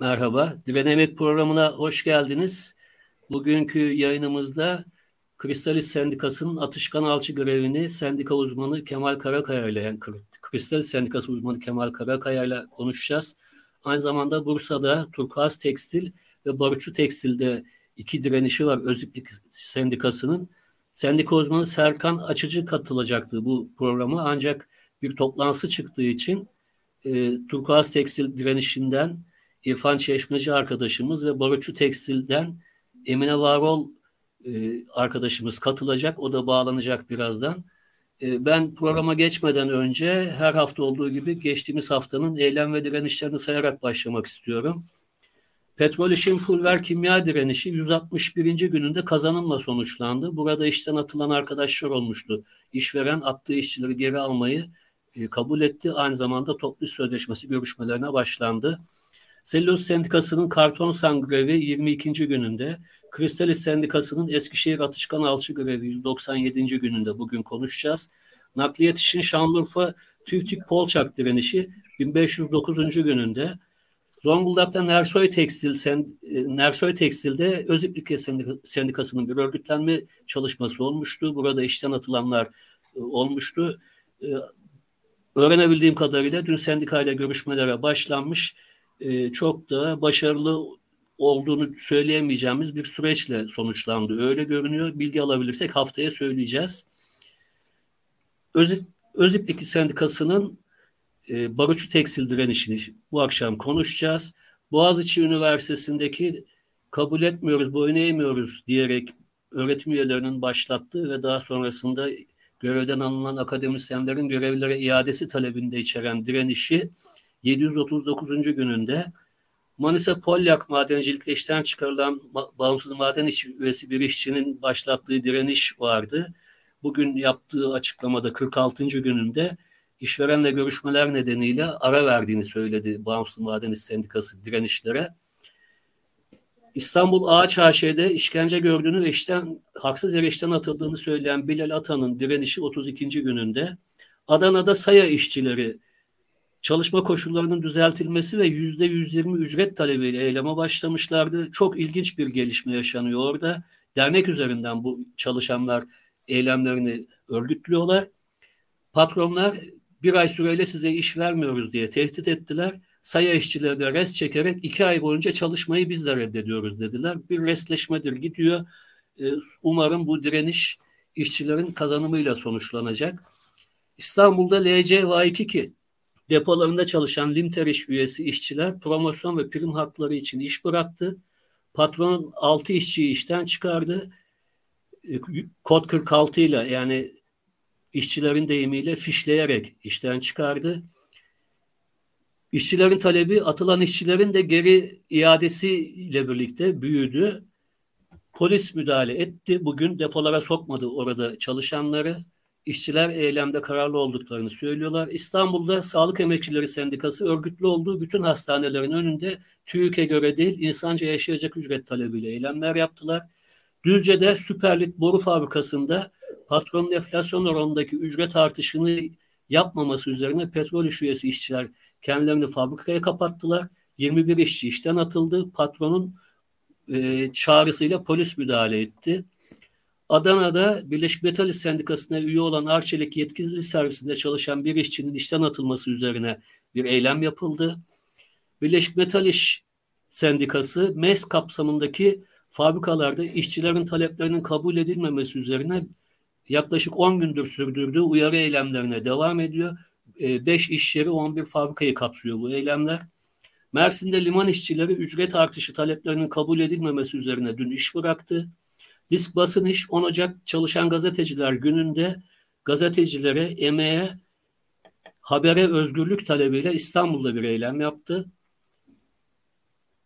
Merhaba, Direnemek programına hoş geldiniz. Bugünkü yayınımızda Kristalis Sendikası'nın atışkan alçı görevini sendika uzmanı Kemal Karakaya ile yani Kristalis Sendikası uzmanı Kemal Karakaya ile konuşacağız. Aynı zamanda Bursa'da Turkuaz Tekstil ve Barutçu Tekstil'de iki direnişi var Öziplik Sendikası'nın. Sendika uzmanı Serkan Açıcı katılacaktı bu programa ancak bir toplantısı çıktığı için e, Turkuaz Tekstil direnişinden İrfan Çeşmeci arkadaşımız ve Barutçu Tekstil'den Emine Varol e, arkadaşımız katılacak. O da bağlanacak birazdan. E, ben programa geçmeden önce her hafta olduğu gibi geçtiğimiz haftanın eylem ve direnişlerini sayarak başlamak istiyorum. Petrol işin pulver kimya direnişi 161. gününde kazanımla sonuçlandı. Burada işten atılan arkadaşlar olmuştu. İşveren attığı işçileri geri almayı e, kabul etti. Aynı zamanda toplu sözleşmesi görüşmelerine başlandı. Selüloz Sendikası'nın karton san grevi 22. gününde, Kristalis Sendikası'nın Eskişehir Atışkan Alçı grevi 197. gününde bugün konuşacağız. Nakliyat işin Şanlıurfa TÜVTÜK Polçak direnişi 1509. gününde. Zonguldak'ta Nersoy Tekstil e, Nersoy Tekstil'de Öziplik Sendikası'nın bir örgütlenme çalışması olmuştu. Burada işten atılanlar e, olmuştu. E, öğrenebildiğim kadarıyla dün sendikayla görüşmelere başlanmış e, çok da başarılı olduğunu söyleyemeyeceğimiz bir süreçle sonuçlandı. Öyle görünüyor. Bilgi alabilirsek haftaya söyleyeceğiz. Özip, Öziplik Sendikası'nın e, Barutçu Tekstil direnişini bu akşam konuşacağız. Boğaziçi Üniversitesi'ndeki kabul etmiyoruz, boyun eğmiyoruz diyerek öğretim üyelerinin başlattığı ve daha sonrasında görevden alınan akademisyenlerin görevlere iadesi talebinde içeren direnişi 739. gününde Manisa Polyak madencilikte işten çıkarılan bağımsız maden işçi üyesi bir işçinin başlattığı direniş vardı. Bugün yaptığı açıklamada 46. gününde işverenle görüşmeler nedeniyle ara verdiğini söyledi Bağımsız Maden İş Sendikası direnişlere. İstanbul Ağaç AŞ'de işkence gördüğünü ve işten haksız yere işten atıldığını söyleyen Bilal Atan'ın direnişi 32. gününde. Adana'da saya işçileri çalışma koşullarının düzeltilmesi ve yüzde 120 ücret talebiyle eyleme başlamışlardı. Çok ilginç bir gelişme yaşanıyor orada. Dernek üzerinden bu çalışanlar eylemlerini örgütlüyorlar. Patronlar bir ay süreyle size iş vermiyoruz diye tehdit ettiler. Saya işçileri de rest çekerek iki ay boyunca çalışmayı biz de reddediyoruz dediler. Bir restleşmedir gidiyor. Ee, umarım bu direniş işçilerin kazanımıyla sonuçlanacak. İstanbul'da LC Vaykiki depolarında çalışan Limteriş üyesi işçiler promosyon ve prim hakları için iş bıraktı. Patronun 6 işçiyi işten çıkardı. Ee, kod 46 ile yani işçilerin deyimiyle fişleyerek işten çıkardı. İşçilerin talebi atılan işçilerin de geri iadesiyle birlikte büyüdü. Polis müdahale etti. Bugün depolara sokmadı orada çalışanları. İşçiler eylemde kararlı olduklarını söylüyorlar. İstanbul'da Sağlık Emekçileri Sendikası örgütlü olduğu bütün hastanelerin önünde TÜİK'e göre değil insanca yaşayacak ücret talebiyle eylemler yaptılar. Düzce'de Süperlit Boru Fabrikası'nda patronun enflasyon oranındaki ücret artışını yapmaması üzerine petrol iş üyesi işçiler kendilerini fabrikaya kapattılar. 21 işçi işten atıldı. Patronun e, çağrısıyla polis müdahale etti. Adana'da Birleşik Metal İş Sendikası'na üye olan Arçelik yetkili servisinde çalışan bir işçinin işten atılması üzerine bir eylem yapıldı. Birleşik Metal İş Sendikası MES kapsamındaki fabrikalarda işçilerin taleplerinin kabul edilmemesi üzerine yaklaşık 10 gündür sürdürdüğü uyarı eylemlerine devam ediyor. 5 e, iş yeri 11 fabrikayı kapsıyor bu eylemler. Mersin'de liman işçileri ücret artışı taleplerinin kabul edilmemesi üzerine dün iş bıraktı. Disk Basın İş 10 Ocak Çalışan Gazeteciler gününde gazetecilere, emeğe, habere özgürlük talebiyle İstanbul'da bir eylem yaptı.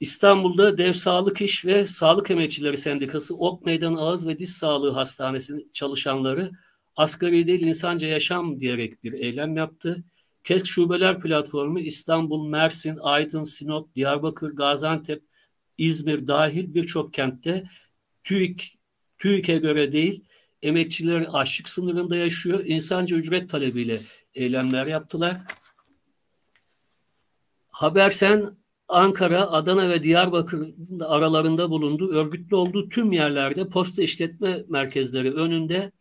İstanbul'da Dev Sağlık İş ve Sağlık Emekçileri Sendikası Ok Meydan Ağız ve Diş Sağlığı Hastanesi çalışanları asgari değil insanca yaşam diyerek bir eylem yaptı. KESK Şubeler Platformu İstanbul, Mersin, Aydın, Sinop, Diyarbakır, Gaziantep, İzmir dahil birçok kentte TÜİK, TÜİK'e göre değil emekçiler açlık sınırında yaşıyor. İnsanca ücret talebiyle eylemler yaptılar. Habersen Ankara, Adana ve Diyarbakır aralarında bulunduğu, örgütlü olduğu tüm yerlerde posta işletme merkezleri önünde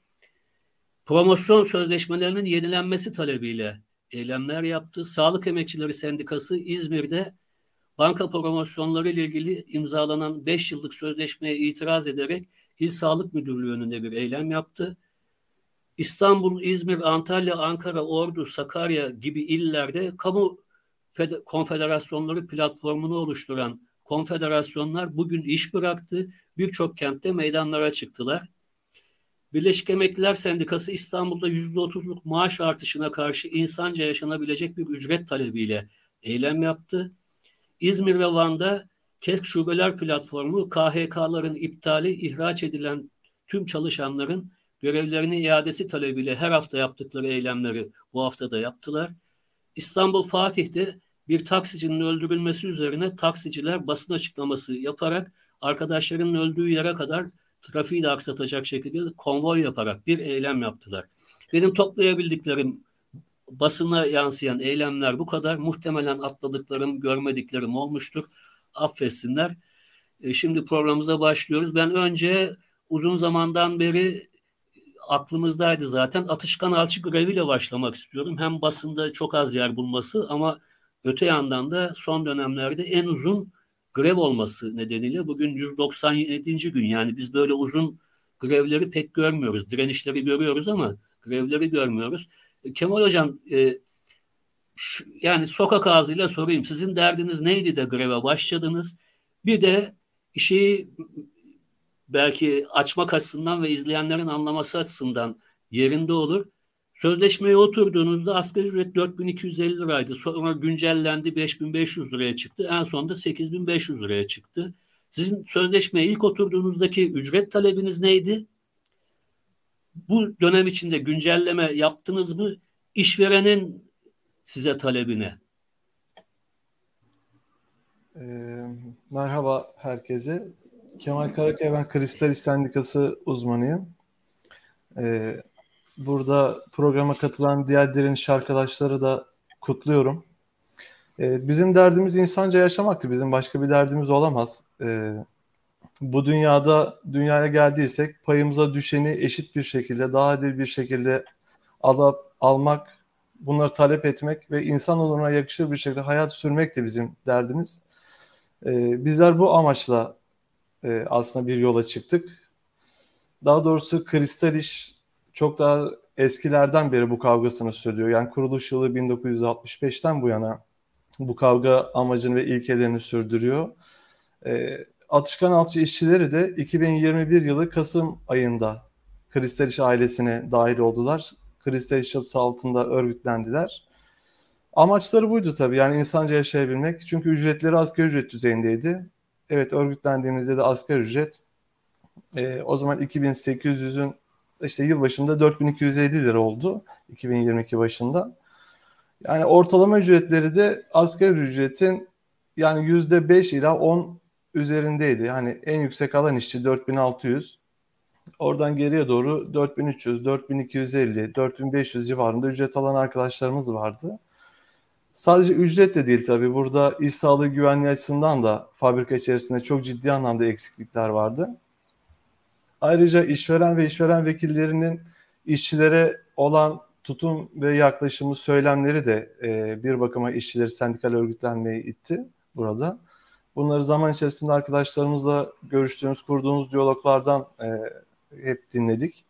promosyon sözleşmelerinin yenilenmesi talebiyle eylemler yaptı. Sağlık Emekçileri Sendikası İzmir'de banka promosyonları ile ilgili imzalanan 5 yıllık sözleşmeye itiraz ederek İl Sağlık Müdürlüğü önünde bir eylem yaptı. İstanbul, İzmir, Antalya, Ankara, Ordu, Sakarya gibi illerde kamu konfederasyonları platformunu oluşturan konfederasyonlar bugün iş bıraktı. Birçok kentte meydanlara çıktılar. Birleşik Emekliler Sendikası İstanbul'da %30'luk maaş artışına karşı insanca yaşanabilecek bir ücret talebiyle eylem yaptı. İzmir ve Van'da KESK Şubeler Platformu KHK'ların iptali ihraç edilen tüm çalışanların görevlerini iadesi talebiyle her hafta yaptıkları eylemleri bu hafta da yaptılar. İstanbul Fatih'te bir taksicinin öldürülmesi üzerine taksiciler basın açıklaması yaparak arkadaşlarının öldüğü yere kadar trafiği de aksatacak şekilde konvoy yaparak bir eylem yaptılar. Benim toplayabildiklerim basına yansıyan eylemler bu kadar. Muhtemelen atladıklarım, görmediklerim olmuştur. Affetsinler. E, şimdi programımıza başlıyoruz. Ben önce uzun zamandan beri aklımızdaydı zaten. Atışkan alçı greviyle başlamak istiyorum. Hem basında çok az yer bulması ama öte yandan da son dönemlerde en uzun grev olması nedeniyle bugün 197. gün. Yani biz böyle uzun grevleri pek görmüyoruz. Direnişleri görüyoruz ama grevleri görmüyoruz. E, Kemal Hocam e, yani sokak ağzıyla sorayım. Sizin derdiniz neydi de greve başladınız? Bir de şeyi belki açmak açısından ve izleyenlerin anlaması açısından yerinde olur. Sözleşmeye oturduğunuzda asgari ücret 4250 liraydı. Sonra güncellendi 5500 liraya çıktı. En sonunda 8500 liraya çıktı. Sizin sözleşmeye ilk oturduğunuzdaki ücret talebiniz neydi? Bu dönem içinde güncelleme yaptınız mı? İşverenin size talebine. Ee, merhaba herkese. Kemal Karakaya ben Kristal İş Sendikası uzmanıyım. Ee, burada programa katılan diğer direniş arkadaşları da kutluyorum. Ee, bizim derdimiz insanca yaşamaktı. Bizim başka bir derdimiz olamaz. Ee, bu dünyada dünyaya geldiysek payımıza düşeni eşit bir şekilde, daha adil bir şekilde alıp almak, bunları talep etmek ve insan onuruna yakışır bir şekilde hayat sürmek de bizim derdimiz. Ee, bizler bu amaçla e, aslında bir yola çıktık. Daha doğrusu Kristal İş çok daha eskilerden beri bu kavgasını sürdürüyor. Yani kuruluş yılı 1965'ten bu yana bu kavga amacını ve ilkelerini sürdürüyor. E, Atışkan Alçı işçileri de 2021 yılı Kasım ayında Kristal İş ailesine dahil oldular. İş çatısı altında örgütlendiler. Amaçları buydu tabii yani insanca yaşayabilmek. Çünkü ücretleri asgari ücret düzeyindeydi. Evet örgütlendiğimizde de asgari ücret e, o zaman 2800'ün işte yıl başında 4250 lira oldu 2022 başında. Yani ortalama ücretleri de asgari ücretin yani yüzde 5 ila 10 üzerindeydi. Yani en yüksek alan işçi 4600. Oradan geriye doğru 4300, 4250, 4500 civarında ücret alan arkadaşlarımız vardı. Sadece ücret de değil tabii. Burada iş sağlığı güvenliği açısından da fabrika içerisinde çok ciddi anlamda eksiklikler vardı. Ayrıca işveren ve işveren vekillerinin işçilere olan tutum ve yaklaşımı, söylemleri de e, bir bakıma işçileri sendikal örgütlenmeye itti burada. Bunları zaman içerisinde arkadaşlarımızla görüştüğümüz, kurduğumuz diyaloglardan e, hep dinledik.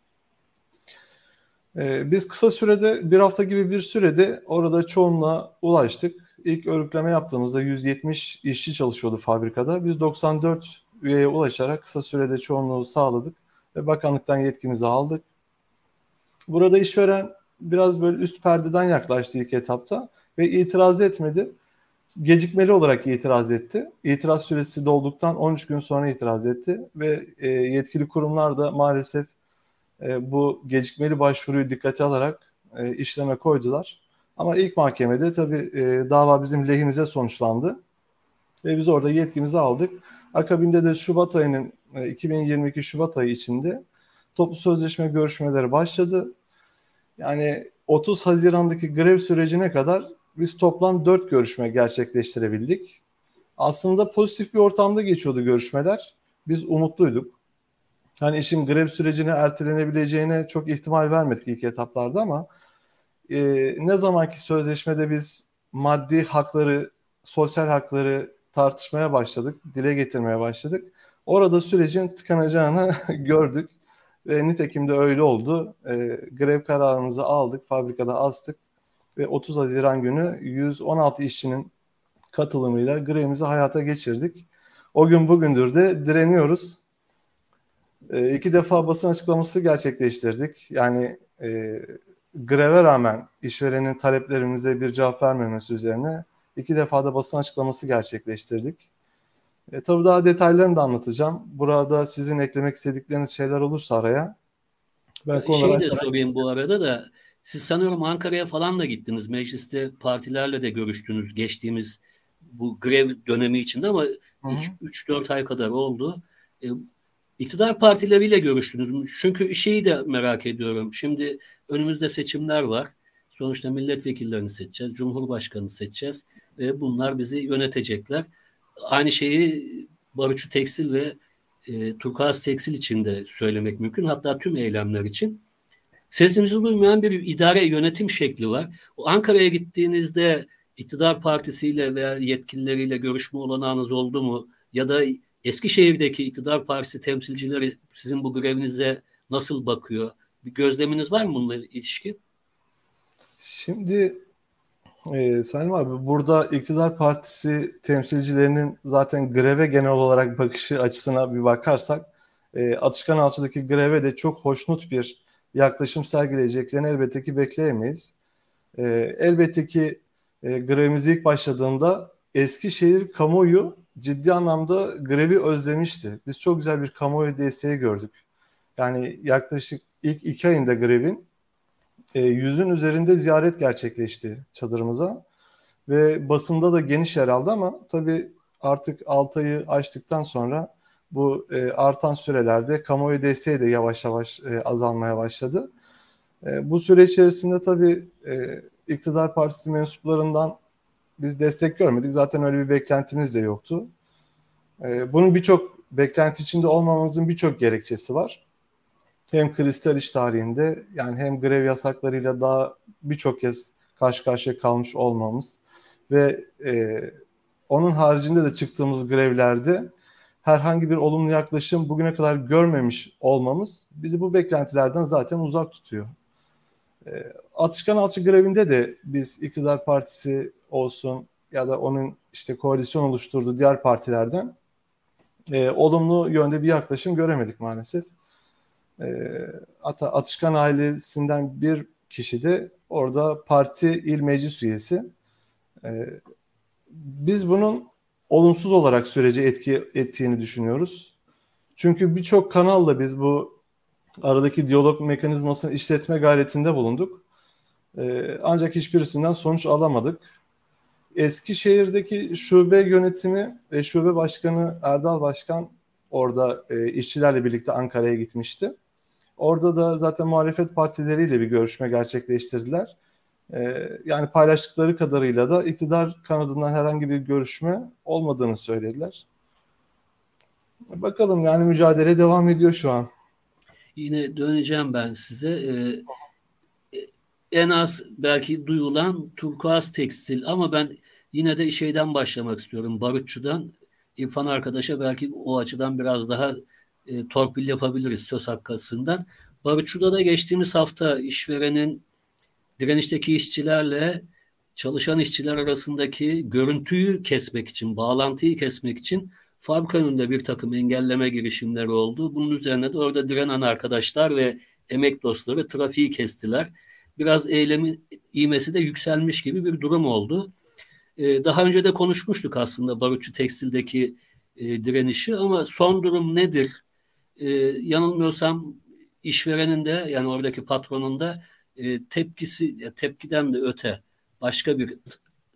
E, biz kısa sürede, bir hafta gibi bir sürede orada çoğunluğa ulaştık. İlk örgütleme yaptığımızda 170 işçi çalışıyordu fabrikada. Biz 94 üyeye ulaşarak kısa sürede çoğunluğu sağladık ve bakanlıktan yetkimizi aldık. Burada işveren biraz böyle üst perdeden yaklaştı ilk etapta ve itiraz etmedi. Gecikmeli olarak itiraz etti. İtiraz süresi dolduktan 13 gün sonra itiraz etti ve e, yetkili kurumlar da maalesef e, bu gecikmeli başvuruyu dikkate alarak e, işleme koydular. Ama ilk mahkemede tabii e, dava bizim lehimize sonuçlandı ve biz orada yetkimizi aldık. Akabinde de Şubat ayının 2022 Şubat ayı içinde toplu sözleşme görüşmeleri başladı. Yani 30 Haziran'daki grev sürecine kadar biz toplam 4 görüşme gerçekleştirebildik. Aslında pozitif bir ortamda geçiyordu görüşmeler. Biz umutluyduk. Hani işin grev sürecine ertelenebileceğine çok ihtimal vermedik ilk etaplarda ama e, ne zamanki sözleşmede biz maddi hakları, sosyal hakları tartışmaya başladık, dile getirmeye başladık. Orada sürecin tıkanacağını gördük ve nitekim de öyle oldu. E, grev kararımızı aldık, fabrikada astık ve 30 Haziran günü 116 işçinin katılımıyla grevimizi hayata geçirdik. O gün bugündür de direniyoruz. E, iki defa basın açıklaması gerçekleştirdik. Yani e, greve rağmen işverenin taleplerimize bir cevap vermemesi üzerine iki defa da basın açıklaması gerçekleştirdik. E, tabii daha detaylarını da anlatacağım. Burada sizin eklemek istedikleriniz şeyler olursa araya. Ben Şeyi de sorayım bu arada da siz sanıyorum Ankara'ya falan da gittiniz. Mecliste partilerle de görüştünüz geçtiğimiz bu grev dönemi içinde ama 3-4 ay kadar oldu. E, iktidar partileriyle görüştünüz. Çünkü şeyi de merak ediyorum. Şimdi önümüzde seçimler var. Sonuçta milletvekillerini seçeceğiz, cumhurbaşkanını seçeceğiz ve bunlar bizi yönetecekler. Aynı şeyi Barutçu Tekstil ve e, Turkuaz Tekstil için de söylemek mümkün. Hatta tüm eylemler için. Sesimizi duymayan bir idare yönetim şekli var. Ankara'ya gittiğinizde iktidar partisiyle veya yetkilileriyle görüşme olanağınız oldu mu? Ya da Eskişehir'deki iktidar partisi temsilcileri sizin bu grevinize nasıl bakıyor? Bir gözleminiz var mı bununla ilişkin? Şimdi e, Salim abi burada iktidar partisi temsilcilerinin zaten greve genel olarak bakışı açısına bir bakarsak e, Atışkan Alçı'daki greve de çok hoşnut bir yaklaşım sergileyeceklerini elbette ki bekleyemeyiz. E, elbette ki e, grevimiz ilk başladığında Eskişehir kamuoyu ciddi anlamda grevi özlemişti. Biz çok güzel bir kamuoyu desteği gördük. Yani yaklaşık ilk iki ayında grevin e, yüzün üzerinde ziyaret gerçekleşti çadırımıza. Ve basında da geniş yer aldı ama tabii artık 6 ayı açtıktan sonra bu e, artan sürelerde kamuoyu desteği de yavaş yavaş e, azalmaya başladı. E, bu süre içerisinde tabii e, iktidar partisi mensuplarından biz destek görmedik. Zaten öyle bir beklentimiz de yoktu. E, bunun birçok beklenti içinde olmamamızın birçok gerekçesi var. Hem kristal iş tarihinde yani hem grev yasaklarıyla daha birçok kez karşı karşıya kalmış olmamız ve e, onun haricinde de çıktığımız grevlerde herhangi bir olumlu yaklaşım bugüne kadar görmemiş olmamız bizi bu beklentilerden zaten uzak tutuyor. E, Atışkan Alçı grevinde de biz iktidar partisi olsun ya da onun işte koalisyon oluşturduğu diğer partilerden e, olumlu yönde bir yaklaşım göremedik maalesef. E, hatta Atışkan ailesinden bir kişi de orada parti il meclis üyesi. E, biz bunun olumsuz olarak süreci etki ettiğini düşünüyoruz. Çünkü birçok kanalla biz bu aradaki diyalog mekanizmasını işletme gayretinde bulunduk. Ee, ancak hiçbirisinden sonuç alamadık. Eskişehir'deki şube yönetimi ve şube başkanı Erdal Başkan orada e, işçilerle birlikte Ankara'ya gitmişti. Orada da zaten muhalefet partileriyle bir görüşme gerçekleştirdiler. E, yani paylaştıkları kadarıyla da iktidar kanadından herhangi bir görüşme olmadığını söylediler. Bakalım yani mücadele devam ediyor şu an. Yine döneceğim ben size. Ee, en az belki duyulan turkuaz tekstil ama ben yine de şeyden başlamak istiyorum. Barutçu'dan İrfan arkadaşa belki o açıdan biraz daha e, torpil yapabiliriz söz hakkasından. Barutçu'da da geçtiğimiz hafta işverenin direnişteki işçilerle çalışan işçiler arasındaki görüntüyü kesmek için, bağlantıyı kesmek için fabrika önünde bir takım engelleme girişimleri oldu. Bunun üzerine de orada direnen arkadaşlar ve emek dostları trafiği kestiler biraz eylemin iğmesi de yükselmiş gibi bir durum oldu. E, daha önce de konuşmuştuk aslında barutçu tekstildeki e, direnişi ama son durum nedir? E, yanılmıyorsam işverenin de yani oradaki patronun da e, tepkisi tepkiden de öte başka bir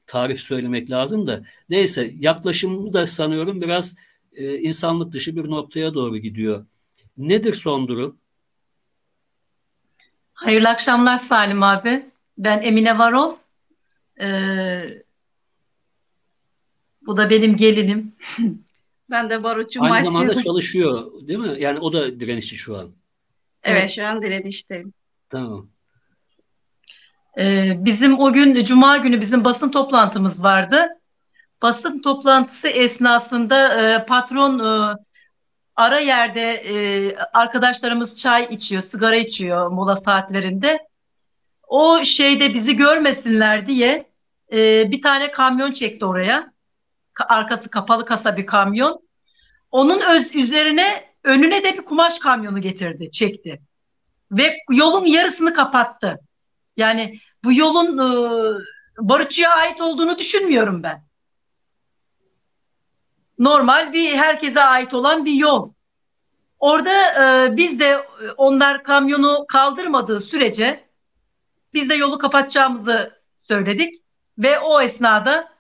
tarif söylemek lazım da neyse yaklaşımı da sanıyorum biraz e, insanlık dışı bir noktaya doğru gidiyor. Nedir son durum? Hayırlı akşamlar Salim abi. Ben Emine Varol. Ee, Bu da benim gelinim. ben de barutçu Aynı zamanda çalışıyor değil mi? Yani o da direnişçi şu an. Evet şu an direnişteyim. Tamam. Ee, bizim o gün Cuma günü bizim basın toplantımız vardı. Basın toplantısı esnasında e, patron e, ara yerde e, arkadaşlarımız çay içiyor, sigara içiyor mola saatlerinde. O şeyde bizi görmesinler diye bir tane kamyon çekti oraya. Arkası kapalı kasa bir kamyon. Onun öz üzerine önüne de bir kumaş kamyonu getirdi, çekti. Ve yolun yarısını kapattı. Yani bu yolun e, barutçuya ait olduğunu düşünmüyorum ben. Normal bir herkese ait olan bir yol. Orada e, biz de e, onlar kamyonu kaldırmadığı sürece biz de yolu kapatacağımızı söyledik ve o esnada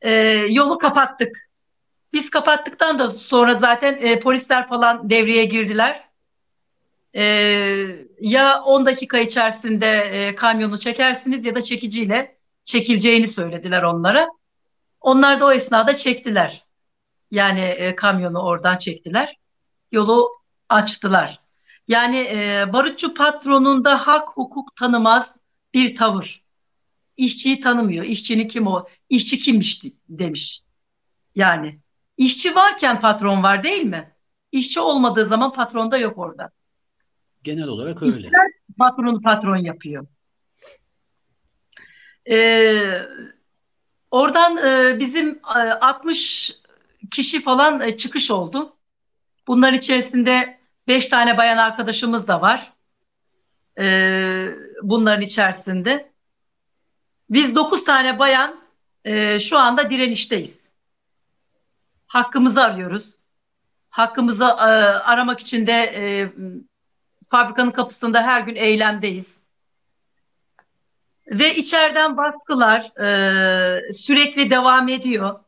e, yolu kapattık. Biz kapattıktan da sonra zaten e, polisler falan devreye girdiler. E, ya 10 dakika içerisinde e, kamyonu çekersiniz ya da çekiciyle çekileceğini söylediler onlara. Onlar da o esnada çektiler. Yani e, kamyonu oradan çektiler. Yolu açtılar. Yani e, barutçu patronunda hak hukuk tanımaz bir tavır. İşçiyi tanımıyor. İşçinin kim o? İşçi kimmiş demiş. Yani işçi varken patron var değil mi? İşçi olmadığı zaman patron da yok orada. Genel olarak öyle. İşçiler patronu patron yapıyor. Ee, oradan e, bizim e, 60 kişi falan e, çıkış oldu. Bunlar içerisinde 5 tane bayan arkadaşımız da var. E, bunların içerisinde. Biz 9 tane bayan e, şu anda direnişteyiz. Hakkımızı arıyoruz. Hakkımızı e, aramak için de e, fabrikanın kapısında her gün eylemdeyiz. Ve içeriden baskılar e, sürekli devam ediyor.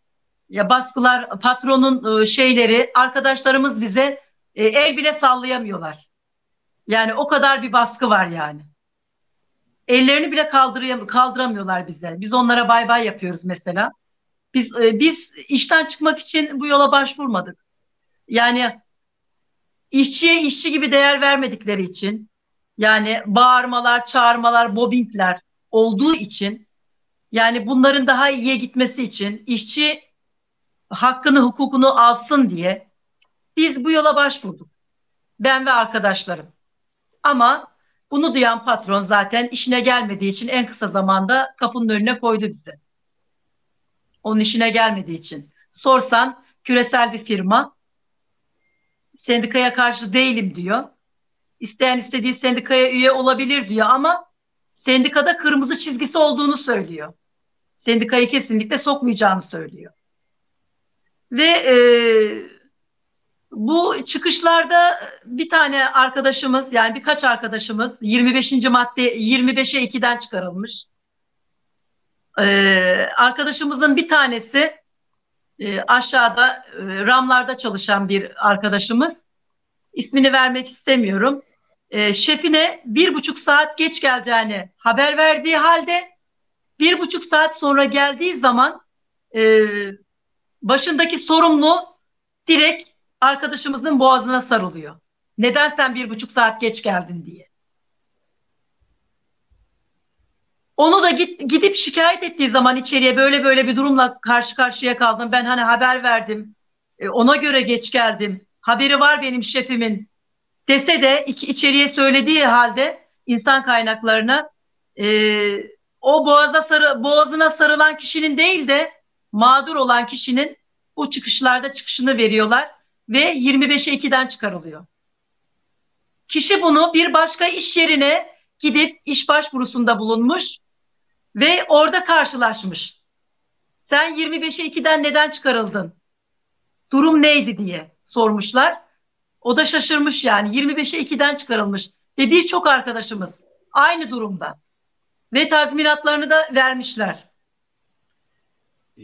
Ya baskılar, patronun e, şeyleri, arkadaşlarımız bize e, el bile sallayamıyorlar. Yani o kadar bir baskı var yani. Ellerini bile kaldıramıyorlar bize. Biz onlara bay bay yapıyoruz mesela. Biz e, biz işten çıkmak için bu yola başvurmadık. Yani işçiye işçi gibi değer vermedikleri için yani bağırmalar, çağırmalar, bobbingler olduğu için yani bunların daha iyiye gitmesi için işçi hakkını, hukukunu alsın diye biz bu yola başvurduk. Ben ve arkadaşlarım. Ama bunu duyan patron zaten işine gelmediği için en kısa zamanda kapının önüne koydu bizi. Onun işine gelmediği için. Sorsan küresel bir firma sendikaya karşı değilim diyor. İsteyen istediği sendikaya üye olabilir diyor ama sendikada kırmızı çizgisi olduğunu söylüyor. Sendikayı kesinlikle sokmayacağını söylüyor. Ve e, bu çıkışlarda bir tane arkadaşımız yani birkaç arkadaşımız 25. madde 25'e 2'den çıkarılmış. Ee, arkadaşımızın bir tanesi e, aşağıda e, ramlarda çalışan bir arkadaşımız. İsmini vermek istemiyorum. E, şefine bir buçuk saat geç geleceğini haber verdiği halde bir buçuk saat sonra geldiği zaman e, başındaki sorumlu direkt arkadaşımızın boğazına sarılıyor. Neden sen bir buçuk saat geç geldin diye. Onu da git, gidip şikayet ettiği zaman içeriye böyle böyle bir durumla karşı karşıya kaldım. Ben hani haber verdim. E, ona göre geç geldim. Haberi var benim şefimin dese de içeriye söylediği halde insan kaynaklarına e, o boğaza sarı, boğazına sarılan kişinin değil de mağdur olan kişinin bu çıkışlarda çıkışını veriyorlar ve 25'e 2'den çıkarılıyor. Kişi bunu bir başka iş yerine gidip iş başvurusunda bulunmuş ve orada karşılaşmış. Sen 25'e 2'den neden çıkarıldın? Durum neydi diye sormuşlar. O da şaşırmış yani 25'e 2'den çıkarılmış ve birçok arkadaşımız aynı durumda ve tazminatlarını da vermişler.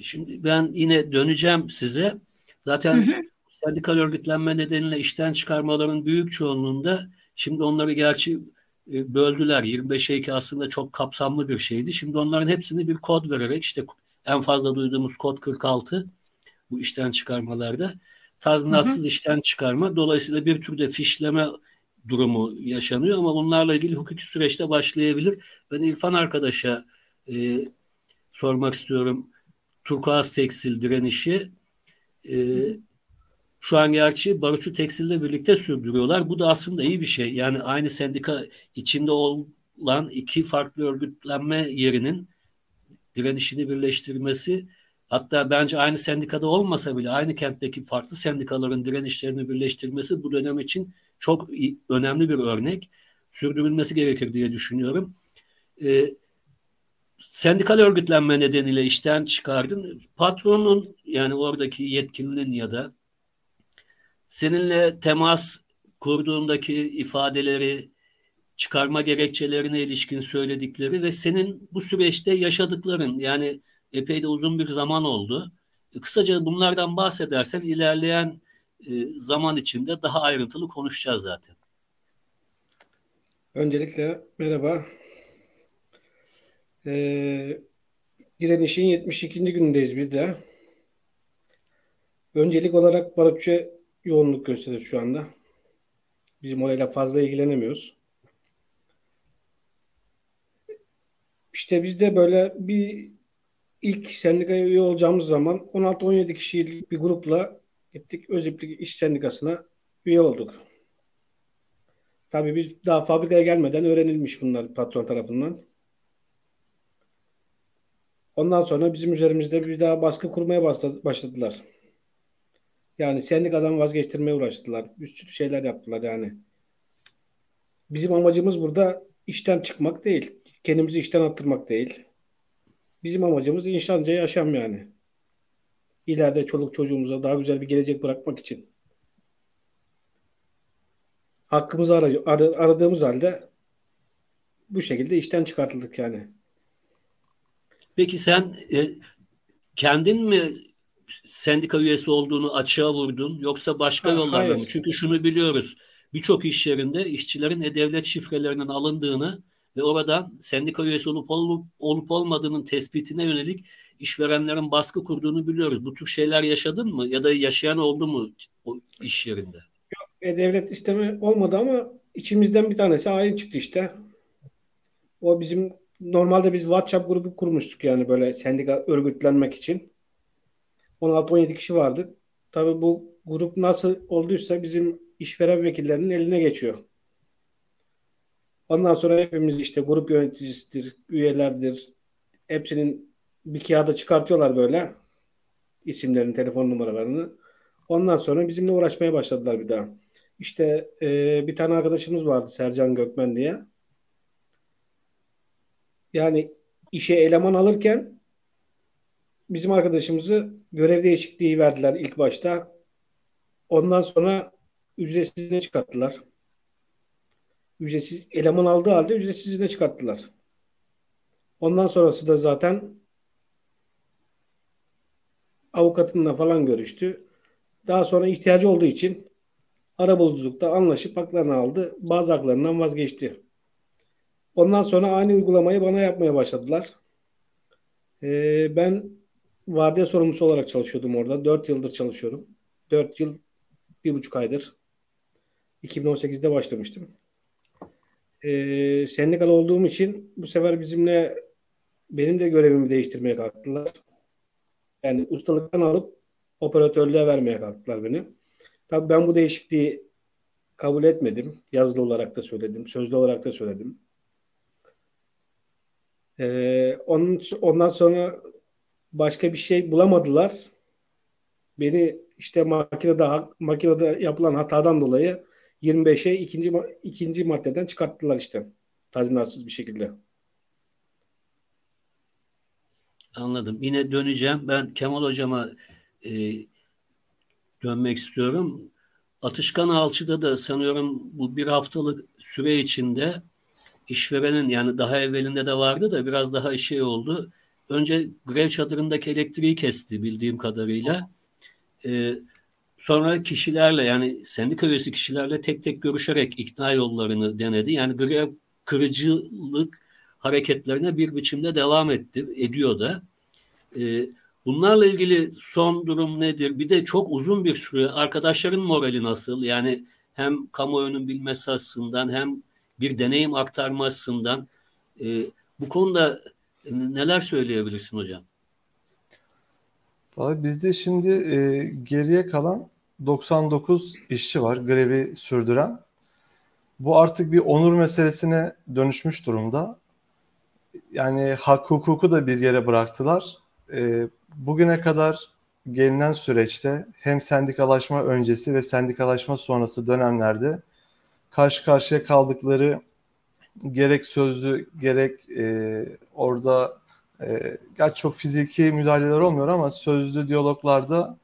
Şimdi ben yine döneceğim size. Zaten hı hı. sendikal örgütlenme nedeniyle işten çıkarmaların büyük çoğunluğunda şimdi onları gerçi e, böldüler. 25'e 2 aslında çok kapsamlı bir şeydi. Şimdi onların hepsini bir kod vererek işte en fazla duyduğumuz kod 46 bu işten çıkarmalarda. Tazminatsız hı hı. işten çıkarma. Dolayısıyla bir türde fişleme durumu yaşanıyor ama bunlarla ilgili hukuki süreçte başlayabilir. Ben İrfan arkadaşa e, sormak istiyorum. Turkuaz tekstil direnişi e, şu an gerçi Barutçu Tekstil'le birlikte sürdürüyorlar. Bu da aslında iyi bir şey. Yani aynı sendika içinde olan iki farklı örgütlenme yerinin direnişini birleştirmesi hatta bence aynı sendikada olmasa bile aynı kentteki farklı sendikaların direnişlerini birleştirmesi bu dönem için çok önemli bir örnek. Sürdürülmesi gerekir diye düşünüyorum. Ee, sendikal örgütlenme nedeniyle işten çıkardın. Patronun yani oradaki yetkilinin ya da seninle temas kurduğundaki ifadeleri, çıkarma gerekçelerine ilişkin söyledikleri ve senin bu süreçte yaşadıkların yani epey de uzun bir zaman oldu. Kısaca bunlardan bahsedersen ilerleyen e, zaman içinde daha ayrıntılı konuşacağız zaten. Öncelikle merhaba. Ee, direnişin 72. günündeyiz biz de. Öncelik olarak barutçu yoğunluk gösterir şu anda. Bizim orayla fazla ilgilenemiyoruz. İşte biz de böyle bir ilk sendikaya üye olacağımız zaman 16-17 kişilik bir grupla gittik Öziplik İş Sendikası'na üye olduk. Tabii biz daha fabrikaya gelmeden öğrenilmiş bunlar patron tarafından. Ondan sonra bizim üzerimizde bir daha baskı kurmaya başladılar. Yani sendikadan vazgeçtirmeye uğraştılar. Üst şeyler yaptılar yani. Bizim amacımız burada işten çıkmak değil. Kendimizi işten attırmak değil. Bizim amacımız insanca yaşam yani. İleride çoluk çocuğumuza daha güzel bir gelecek bırakmak için. Hakkımızı ar- ar- aradığımız halde bu şekilde işten çıkartıldık yani. Peki sen e, kendin mi sendika üyesi olduğunu açığa vurdun yoksa başka ha, yollarla mı? Çünkü şunu biliyoruz. Birçok iş yerinde işçilerin e-devlet şifrelerinin alındığını ve oradan sendika üyesi olup, olup olup olmadığının tespitine yönelik işverenlerin baskı kurduğunu biliyoruz. Bu tür şeyler yaşadın mı ya da yaşayan oldu mu o iş yerinde? Yok, e-devlet isteme olmadı ama içimizden bir tanesi hain çıktı işte. O bizim normalde biz WhatsApp grubu kurmuştuk yani böyle sendika örgütlenmek için. 16-17 kişi vardı. Tabii bu grup nasıl olduysa bizim işveren vekillerinin eline geçiyor. Ondan sonra hepimiz işte grup yöneticisidir, üyelerdir. Hepsinin bir kağıda çıkartıyorlar böyle isimlerini, telefon numaralarını. Ondan sonra bizimle uğraşmaya başladılar bir daha. İşte e, bir tane arkadaşımız vardı Sercan Gökmen diye. Yani işe eleman alırken bizim arkadaşımızı görev değişikliği verdiler ilk başta. Ondan sonra ücretsizine çıkarttılar. Ücretsiz eleman aldığı halde ücretsizine çıkarttılar. Ondan sonrası da zaten avukatınla falan görüştü. Daha sonra ihtiyacı olduğu için arabuluculukta anlaşıp haklarını aldı. Bazı haklarından vazgeçti. Ondan sonra aynı uygulamayı bana yapmaya başladılar. Ee, ben vardiya sorumlusu olarak çalışıyordum orada. 4 yıldır çalışıyorum. 4 yıl, bir buçuk aydır. 2018'de başlamıştım. Ee, sendikal olduğum için bu sefer bizimle benim de görevimi değiştirmeye kalktılar. Yani ustalıktan alıp operatörlüğe vermeye kalktılar beni. Tabii ben bu değişikliği kabul etmedim. Yazılı olarak da söyledim, sözlü olarak da söyledim. Ee, onun, ondan sonra başka bir şey bulamadılar. Beni işte makinede makinede yapılan hatadan dolayı 25'e ikinci ikinci maddeden çıkarttılar işte. Tazminatsız bir şekilde. Anladım. Yine döneceğim. Ben Kemal Hocama e, dönmek istiyorum. Atışkan Alçı'da da sanıyorum bu bir haftalık süre içinde işverenin yani daha evvelinde de vardı da biraz daha şey oldu. Önce grev çadırındaki elektriği kesti bildiğim kadarıyla. Ee, sonra kişilerle yani sendika üyesi kişilerle tek tek görüşerek ikna yollarını denedi. Yani grev kırıcılık hareketlerine bir biçimde devam etti, ediyor da. Ee, Bunlarla ilgili son durum nedir? Bir de çok uzun bir süre arkadaşların morali nasıl? Yani hem kamuoyunun bilmesi açısından hem bir deneyim aktarmasından e, bu konuda neler söyleyebilirsin hocam? Vallahi bizde şimdi e, geriye kalan 99 işçi var grevi sürdüren. Bu artık bir onur meselesine dönüşmüş durumda. Yani hak hukuku da bir yere bıraktılar. E, bugüne kadar gelinen süreçte hem sendikalaşma öncesi ve sendikalaşma sonrası dönemlerde karşı karşıya kaldıkları gerek sözlü gerek e, orada e, gerçi çok fiziki müdahaleler olmuyor ama sözlü diyaloglarda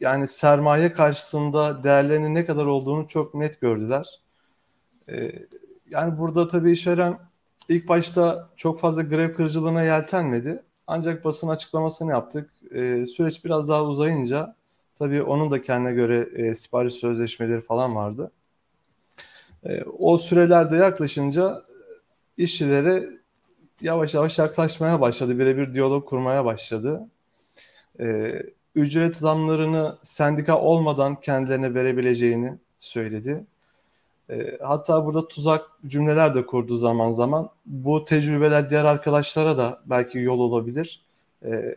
yani sermaye karşısında değerlerinin ne kadar olduğunu çok net gördüler. E, yani burada tabii işveren ilk başta çok fazla grev kırıcılığına yeltenmedi. Ancak basın açıklamasını yaptık. E, süreç biraz daha uzayınca tabii onun da kendine göre e, sipariş sözleşmeleri falan vardı. E, o sürelerde yaklaşınca işçilere yavaş yavaş yaklaşmaya başladı. Birebir diyalog kurmaya başladı. E, ücret zamlarını sendika olmadan kendilerine verebileceğini söyledi. E, hatta burada tuzak cümleler de kurdu zaman zaman. Bu tecrübeler diğer arkadaşlara da belki yol olabilir. E,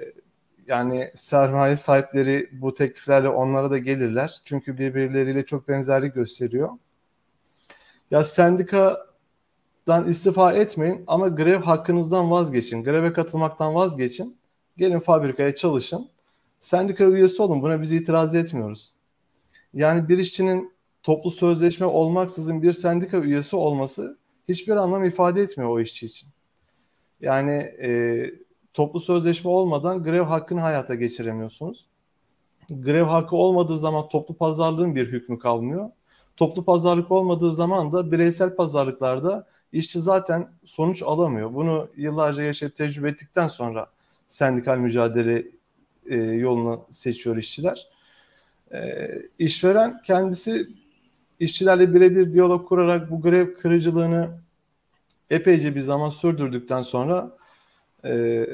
yani sermaye sahipleri bu tekliflerle onlara da gelirler. Çünkü birbirleriyle çok benzerlik gösteriyor. Ya sendikadan istifa etmeyin ama grev hakkınızdan vazgeçin. Greve katılmaktan vazgeçin. Gelin fabrikaya çalışın. Sendika üyesi olun. Buna biz itiraz etmiyoruz. Yani bir işçinin toplu sözleşme olmaksızın bir sendika üyesi olması hiçbir anlam ifade etmiyor o işçi için. Yani e, toplu sözleşme olmadan grev hakkını hayata geçiremiyorsunuz. Grev hakkı olmadığı zaman toplu pazarlığın bir hükmü kalmıyor. Toplu pazarlık olmadığı zaman da bireysel pazarlıklarda işçi zaten sonuç alamıyor. Bunu yıllarca yaşayıp tecrübe ettikten sonra sendikal mücadele e, yolunu seçiyor işçiler. E, işveren kendisi işçilerle birebir diyalog kurarak bu grev kırıcılığını epeyce bir zaman sürdürdükten sonra e,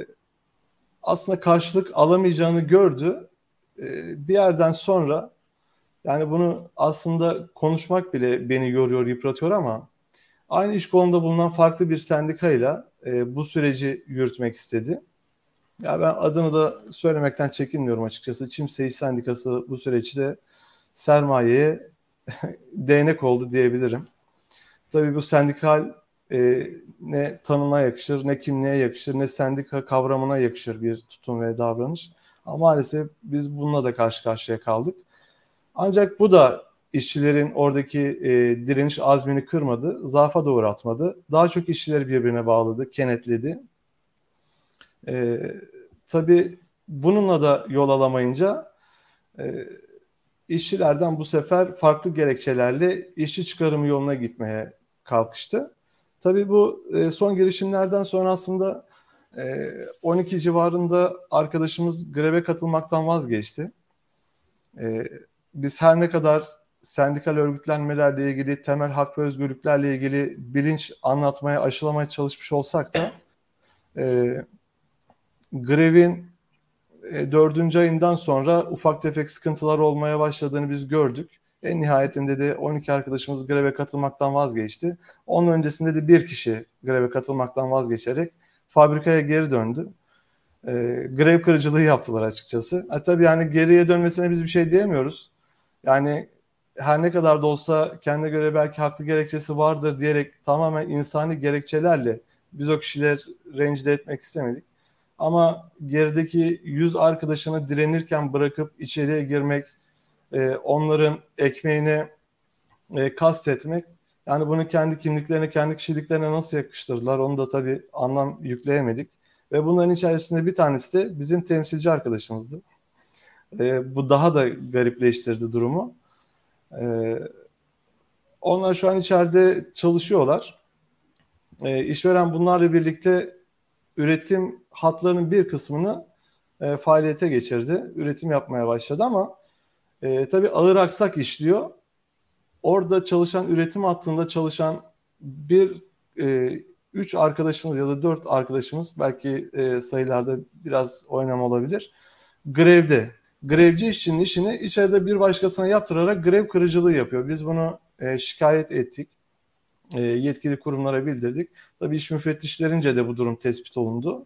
aslında karşılık alamayacağını gördü. E, bir yerden sonra yani bunu aslında konuşmak bile beni yoruyor, yıpratıyor ama aynı iş kolunda bulunan farklı bir sendikayla e, bu süreci yürütmek istedi. Ya ben adını da söylemekten çekinmiyorum açıkçası. İş Sendikası bu süreçte sermayeye değnek oldu diyebilirim. Tabii bu sendikal e, ne tanıma yakışır, ne kimliğe yakışır, ne sendika kavramına yakışır bir tutum ve davranış. Ama maalesef biz bununla da karşı karşıya kaldık. Ancak bu da işçilerin oradaki e, direniş azmini kırmadı, zaafa da uğratmadı. Daha çok işçileri birbirine bağladı, kenetledi. E, tabii bununla da yol alamayınca e, işçilerden bu sefer farklı gerekçelerle işçi çıkarımı yoluna gitmeye kalkıştı. Tabii bu e, son girişimlerden sonra aslında e, 12 civarında arkadaşımız greve katılmaktan vazgeçti. E, biz her ne kadar sendikal örgütlenmelerle ilgili, temel hak ve özgürlüklerle ilgili bilinç anlatmaya, aşılamaya çalışmış olsak da e, grevin e, dördüncü ayından sonra ufak tefek sıkıntılar olmaya başladığını biz gördük. En nihayetinde de 12 arkadaşımız greve katılmaktan vazgeçti. Onun öncesinde de bir kişi greve katılmaktan vazgeçerek fabrikaya geri döndü. E, grev kırıcılığı yaptılar açıkçası. E, tabii yani geriye dönmesine biz bir şey diyemiyoruz. Yani her ne kadar da olsa kendine göre belki haklı gerekçesi vardır diyerek tamamen insani gerekçelerle biz o kişiler rencide etmek istemedik. Ama gerideki yüz arkadaşını direnirken bırakıp içeriye girmek, e, onların ekmeğine e, kastetmek, yani bunu kendi kimliklerine, kendi kişiliklerine nasıl yakıştırdılar onu da tabii anlam yükleyemedik. Ve bunların içerisinde bir tanesi de bizim temsilci arkadaşımızdı. E, bu daha da garipleştirdi durumu. E, onlar şu an içeride çalışıyorlar. E, işveren bunlarla birlikte üretim hatlarının bir kısmını e, faaliyete geçirdi. Üretim yapmaya başladı ama e, tabii ağır aksak işliyor. Orada çalışan üretim hattında çalışan bir e, üç arkadaşımız ya da dört arkadaşımız belki e, sayılarda biraz oynama olabilir. Grevde. Grevci işçinin işini içeride bir başkasına yaptırarak grev kırıcılığı yapıyor. Biz bunu e, şikayet ettik. E, yetkili kurumlara bildirdik. Tabii iş müfettişlerince de bu durum tespit olundu.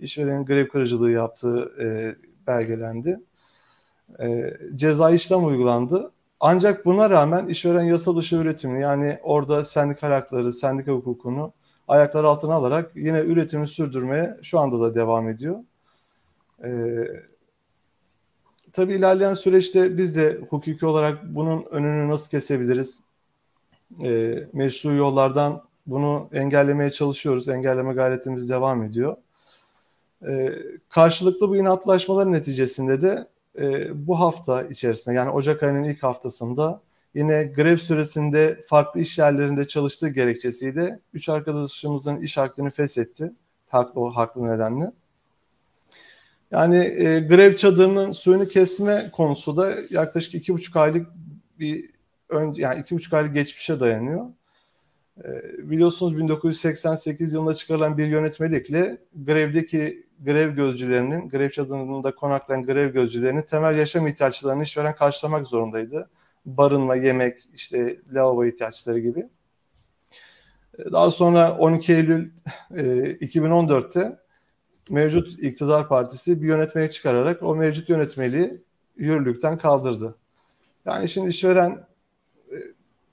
İşverenin grev kırıcılığı yaptığı e, belgelendi. E, ceza işlem uygulandı. Ancak buna rağmen işveren yasa dışı üretimini yani orada sendikal hakları, sendika hukukunu ayaklar altına alarak yine üretimi sürdürmeye şu anda da devam ediyor. Ee, tabii ilerleyen süreçte biz de hukuki olarak bunun önünü nasıl kesebiliriz? Ee, meşru yollardan bunu engellemeye çalışıyoruz. Engelleme gayretimiz devam ediyor. Ee, karşılıklı bu inatlaşmaların neticesinde de e, bu hafta içerisinde yani Ocak ayının ilk haftasında yine grev süresinde farklı iş yerlerinde çalıştığı gerekçesiyle üç arkadaşımızın iş hakkını feshetti. Haklı, haklı nedenle. Yani e, grev çadırının suyunu kesme konusu da yaklaşık iki buçuk aylık bir önce yani iki buçuk aylık geçmişe dayanıyor. E, biliyorsunuz 1988 yılında çıkarılan bir yönetmelikle grevdeki grev gözcülerinin, grev çadırında konaklayan grev gözcülerinin temel yaşam ihtiyaçlarını işveren karşılamak zorundaydı. Barınma, yemek, işte lavabo ihtiyaçları gibi. Daha sonra 12 Eylül e, 2014'te mevcut iktidar partisi bir yönetmeyi çıkararak o mevcut yönetmeliği yürürlükten kaldırdı. Yani şimdi işveren e,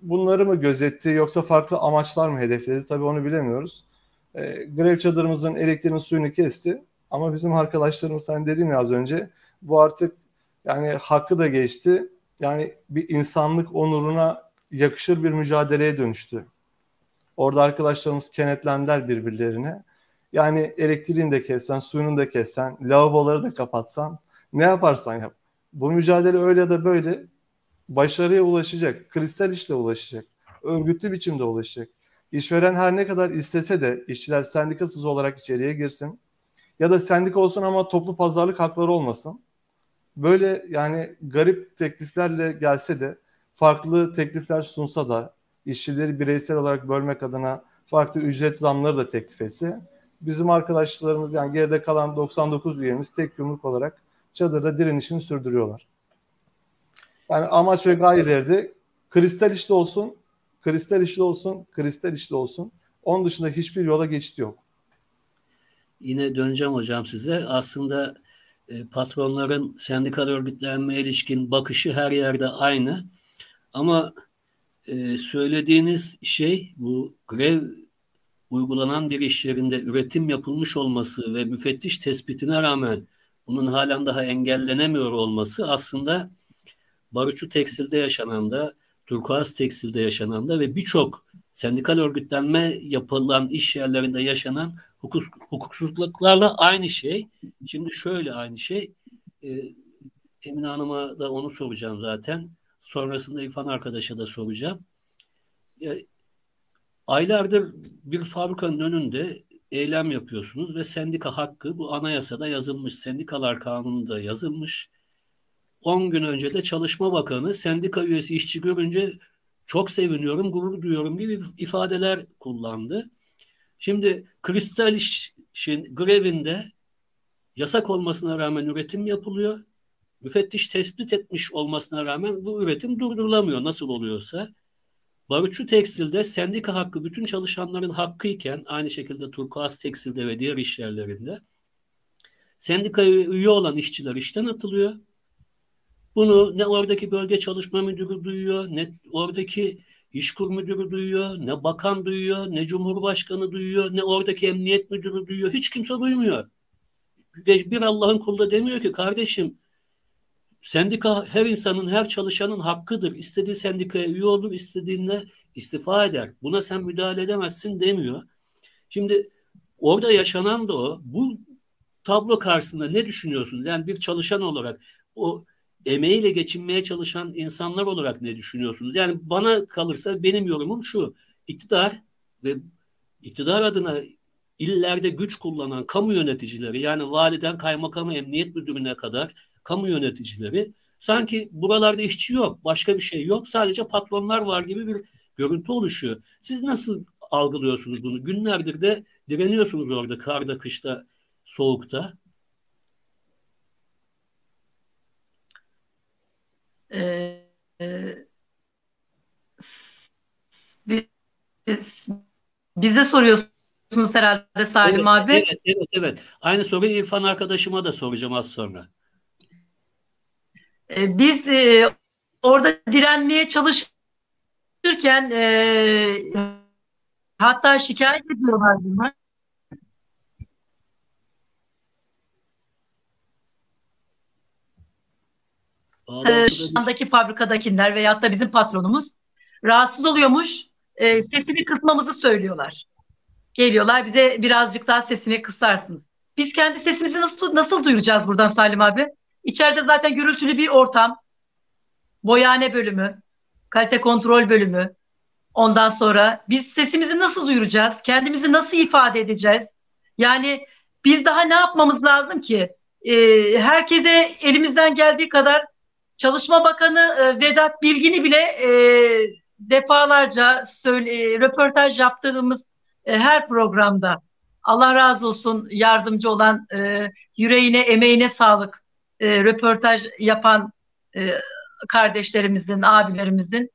bunları mı gözetti yoksa farklı amaçlar mı hedefledi tabii onu bilemiyoruz. E, grev çadırımızın elektriğinin suyunu kesti ama bizim arkadaşlarımız hani dedim ya az önce bu artık yani hakkı da geçti. Yani bir insanlık onuruna yakışır bir mücadeleye dönüştü. Orada arkadaşlarımız kenetlendiler birbirlerine. Yani elektriğini de kessen, suyunu da kessen, lavaboları da kapatsan, ne yaparsan yap. Bu mücadele öyle ya da böyle başarıya ulaşacak, kristal işle ulaşacak, örgütlü biçimde ulaşacak. İşveren her ne kadar istese de işçiler sendikasız olarak içeriye girsin ya da sendika olsun ama toplu pazarlık hakları olmasın. Böyle yani garip tekliflerle gelse de farklı teklifler sunsa da işçileri bireysel olarak bölmek adına farklı ücret zamları da teklif etse bizim arkadaşlarımız yani geride kalan 99 üyemiz tek yumruk olarak çadırda direnişini sürdürüyorlar. Yani amaç ve gayeleri kristal işli olsun, kristal işli olsun, kristal işli olsun. Onun dışında hiçbir yola geçit yok. Yine döneceğim hocam size. Aslında e, patronların sendikal örgütlenmeye ilişkin bakışı her yerde aynı. Ama e, söylediğiniz şey bu grev uygulanan bir iş yerinde üretim yapılmış olması ve müfettiş tespitine rağmen bunun halen daha engellenemiyor olması aslında Barutçu Tekstil'de yaşanan da, Turkuaz Tekstil'de yaşanan da ve birçok sendikal örgütlenme yapılan iş yerlerinde yaşanan hukuk, hukuksuzluklarla aynı şey. Şimdi şöyle aynı şey. E, Emine Hanım'a da onu soracağım zaten. Sonrasında İrfan arkadaşa da soracağım. Aylardır bir fabrikanın önünde eylem yapıyorsunuz ve sendika hakkı bu anayasada yazılmış, sendikalar kanununda yazılmış. 10 gün önce de Çalışma Bakanı sendika üyesi işçi görünce çok seviniyorum, gurur duyuyorum gibi ifadeler kullandı. Şimdi kristal işin grevinde yasak olmasına rağmen üretim yapılıyor. Müfettiş tespit etmiş olmasına rağmen bu üretim durdurulamıyor nasıl oluyorsa. Barutçu Tekstil'de sendika hakkı bütün çalışanların hakkı iken aynı şekilde Turkuaz Tekstil'de ve diğer iş yerlerinde sendikaya üye olan işçiler işten atılıyor. Bunu ne oradaki bölge çalışma müdürü duyuyor, ne oradaki İşkur müdürü duyuyor, ne bakan duyuyor, ne cumhurbaşkanı duyuyor, ne oradaki emniyet müdürü duyuyor. Hiç kimse duymuyor. Ve bir Allah'ın kulu da demiyor ki kardeşim sendika her insanın, her çalışanın hakkıdır. İstediği sendikaya üye olur, istediğinde istifa eder. Buna sen müdahale edemezsin demiyor. Şimdi orada yaşanan da o. Bu tablo karşısında ne düşünüyorsunuz? Yani bir çalışan olarak o emeğiyle geçinmeye çalışan insanlar olarak ne düşünüyorsunuz? Yani bana kalırsa benim yorumum şu. İktidar ve iktidar adına illerde güç kullanan kamu yöneticileri yani validen kaymakamı emniyet müdürüne kadar kamu yöneticileri sanki buralarda işçi yok, başka bir şey yok. Sadece patronlar var gibi bir görüntü oluşuyor. Siz nasıl algılıyorsunuz bunu? Günlerdir de direniyorsunuz orada karda, kışta, soğukta. Ee, biz, bize soruyorsunuz herhalde Salim evet, abi. Evet, evet, evet. Aynı soruyu İrfan arkadaşıma da soracağım az sonra. Ee, biz e, orada direnmeye çalışırken e, hatta şikayet ediyorlar bunlar. Ee, şu andaki fabrikadakiler veyahut da bizim patronumuz rahatsız oluyormuş. E, sesini kısmamızı söylüyorlar. Geliyorlar bize birazcık daha sesini kısarsınız. Biz kendi sesimizi nasıl nasıl duyuracağız buradan Salim abi? İçeride zaten gürültülü bir ortam. Boyane bölümü, kalite kontrol bölümü. Ondan sonra biz sesimizi nasıl duyuracağız? Kendimizi nasıl ifade edeceğiz? Yani biz daha ne yapmamız lazım ki? Ee, herkese elimizden geldiği kadar Çalışma Bakanı e, Vedat Bilgin'i bile e, defalarca söyle, röportaj yaptığımız e, her programda Allah razı olsun yardımcı olan e, yüreğine, emeğine sağlık e, röportaj yapan e, kardeşlerimizin, abilerimizin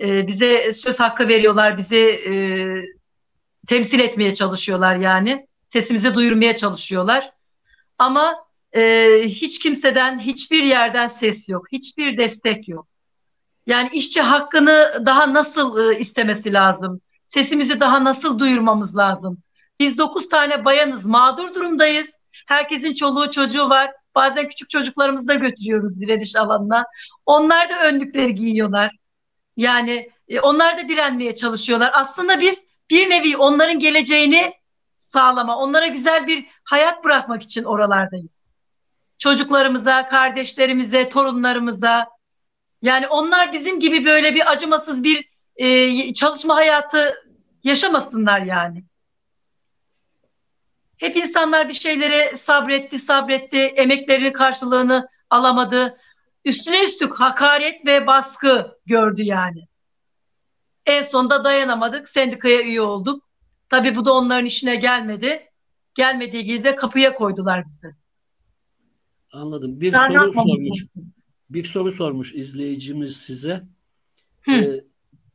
e, bize söz hakkı veriyorlar, bizi e, temsil etmeye çalışıyorlar yani. Sesimizi duyurmaya çalışıyorlar. Ama e, hiç kimseden, hiçbir yerden ses yok, hiçbir destek yok. Yani işçi hakkını daha nasıl e, istemesi lazım? Sesimizi daha nasıl duyurmamız lazım? Biz dokuz tane bayanız, mağdur durumdayız. Herkesin çoluğu çocuğu var. Bazen küçük çocuklarımızı da götürüyoruz direniş alanına. Onlar da önlükleri giyiyorlar. Yani e, onlar da direnmeye çalışıyorlar. Aslında biz bir nevi onların geleceğini sağlama, onlara güzel bir hayat bırakmak için oralardayız. Çocuklarımıza, kardeşlerimize, torunlarımıza. Yani onlar bizim gibi böyle bir acımasız bir e, çalışma hayatı yaşamasınlar yani. Hep insanlar bir şeylere sabretti, sabretti, emeklerinin karşılığını alamadı. Üstüne üstlük hakaret ve baskı gördü yani. En sonunda dayanamadık, sendikaya üye olduk. Tabii bu da onların işine gelmedi. Gelmediği gibi de kapıya koydular bizi. Anladım. Bir Daha soru sormuş. Bir soru sormuş izleyicimiz size. Hı. Ee,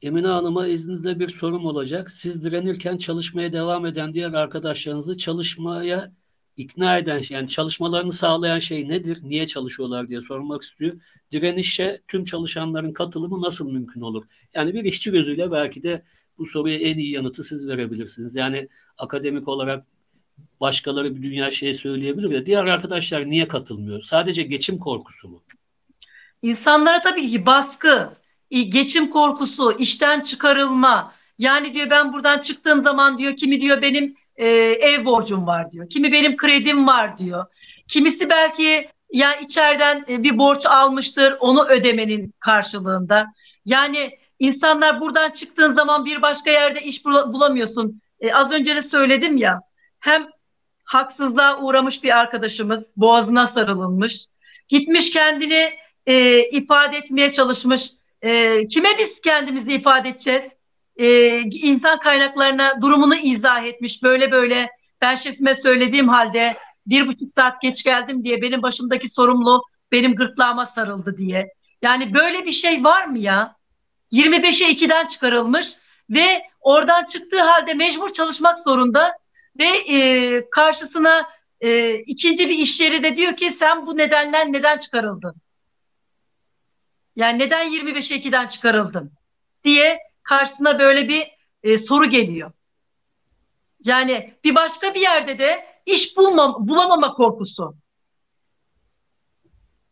Emine Hanım'a izninizle bir sorum olacak. Siz direnirken çalışmaya devam eden diğer arkadaşlarınızı çalışmaya ikna eden, yani çalışmalarını sağlayan şey nedir? Niye çalışıyorlar diye sormak istiyor. Direnişe tüm çalışanların katılımı nasıl mümkün olur? Yani bir işçi gözüyle belki de bu soruya en iyi yanıtı siz verebilirsiniz. Yani akademik olarak başkaları bir dünya şey söyleyebilir de diğer arkadaşlar niye katılmıyor? Sadece geçim korkusu mu? İnsanlara tabii ki baskı, geçim korkusu, işten çıkarılma. Yani diyor ben buradan çıktığım zaman diyor kimi diyor benim e, ev borcum var diyor. Kimi benim kredim var diyor. Kimisi belki ya içeriden e, bir borç almıştır onu ödemenin karşılığında. Yani insanlar buradan çıktığın zaman bir başka yerde iş bulamıyorsun. E, az önce de söyledim ya. Hem haksızlığa uğramış bir arkadaşımız boğazına sarılınmış. Gitmiş kendini e, ifade etmeye çalışmış e, kime biz kendimizi ifade edeceğiz? E, insan kaynaklarına durumunu izah etmiş. Böyle böyle ben şefime söylediğim halde bir buçuk saat geç geldim diye benim başımdaki sorumlu benim gırtlağıma sarıldı diye. Yani böyle bir şey var mı ya? 25'e 2'den çıkarılmış ve oradan çıktığı halde mecbur çalışmak zorunda ve e, karşısına e, ikinci bir iş yeri de diyor ki sen bu nedenler neden çıkarıldın? Yani neden 25'e 2'den çıkarıldın diye karşısına böyle bir e, soru geliyor. Yani bir başka bir yerde de iş bulmam, bulamama korkusu.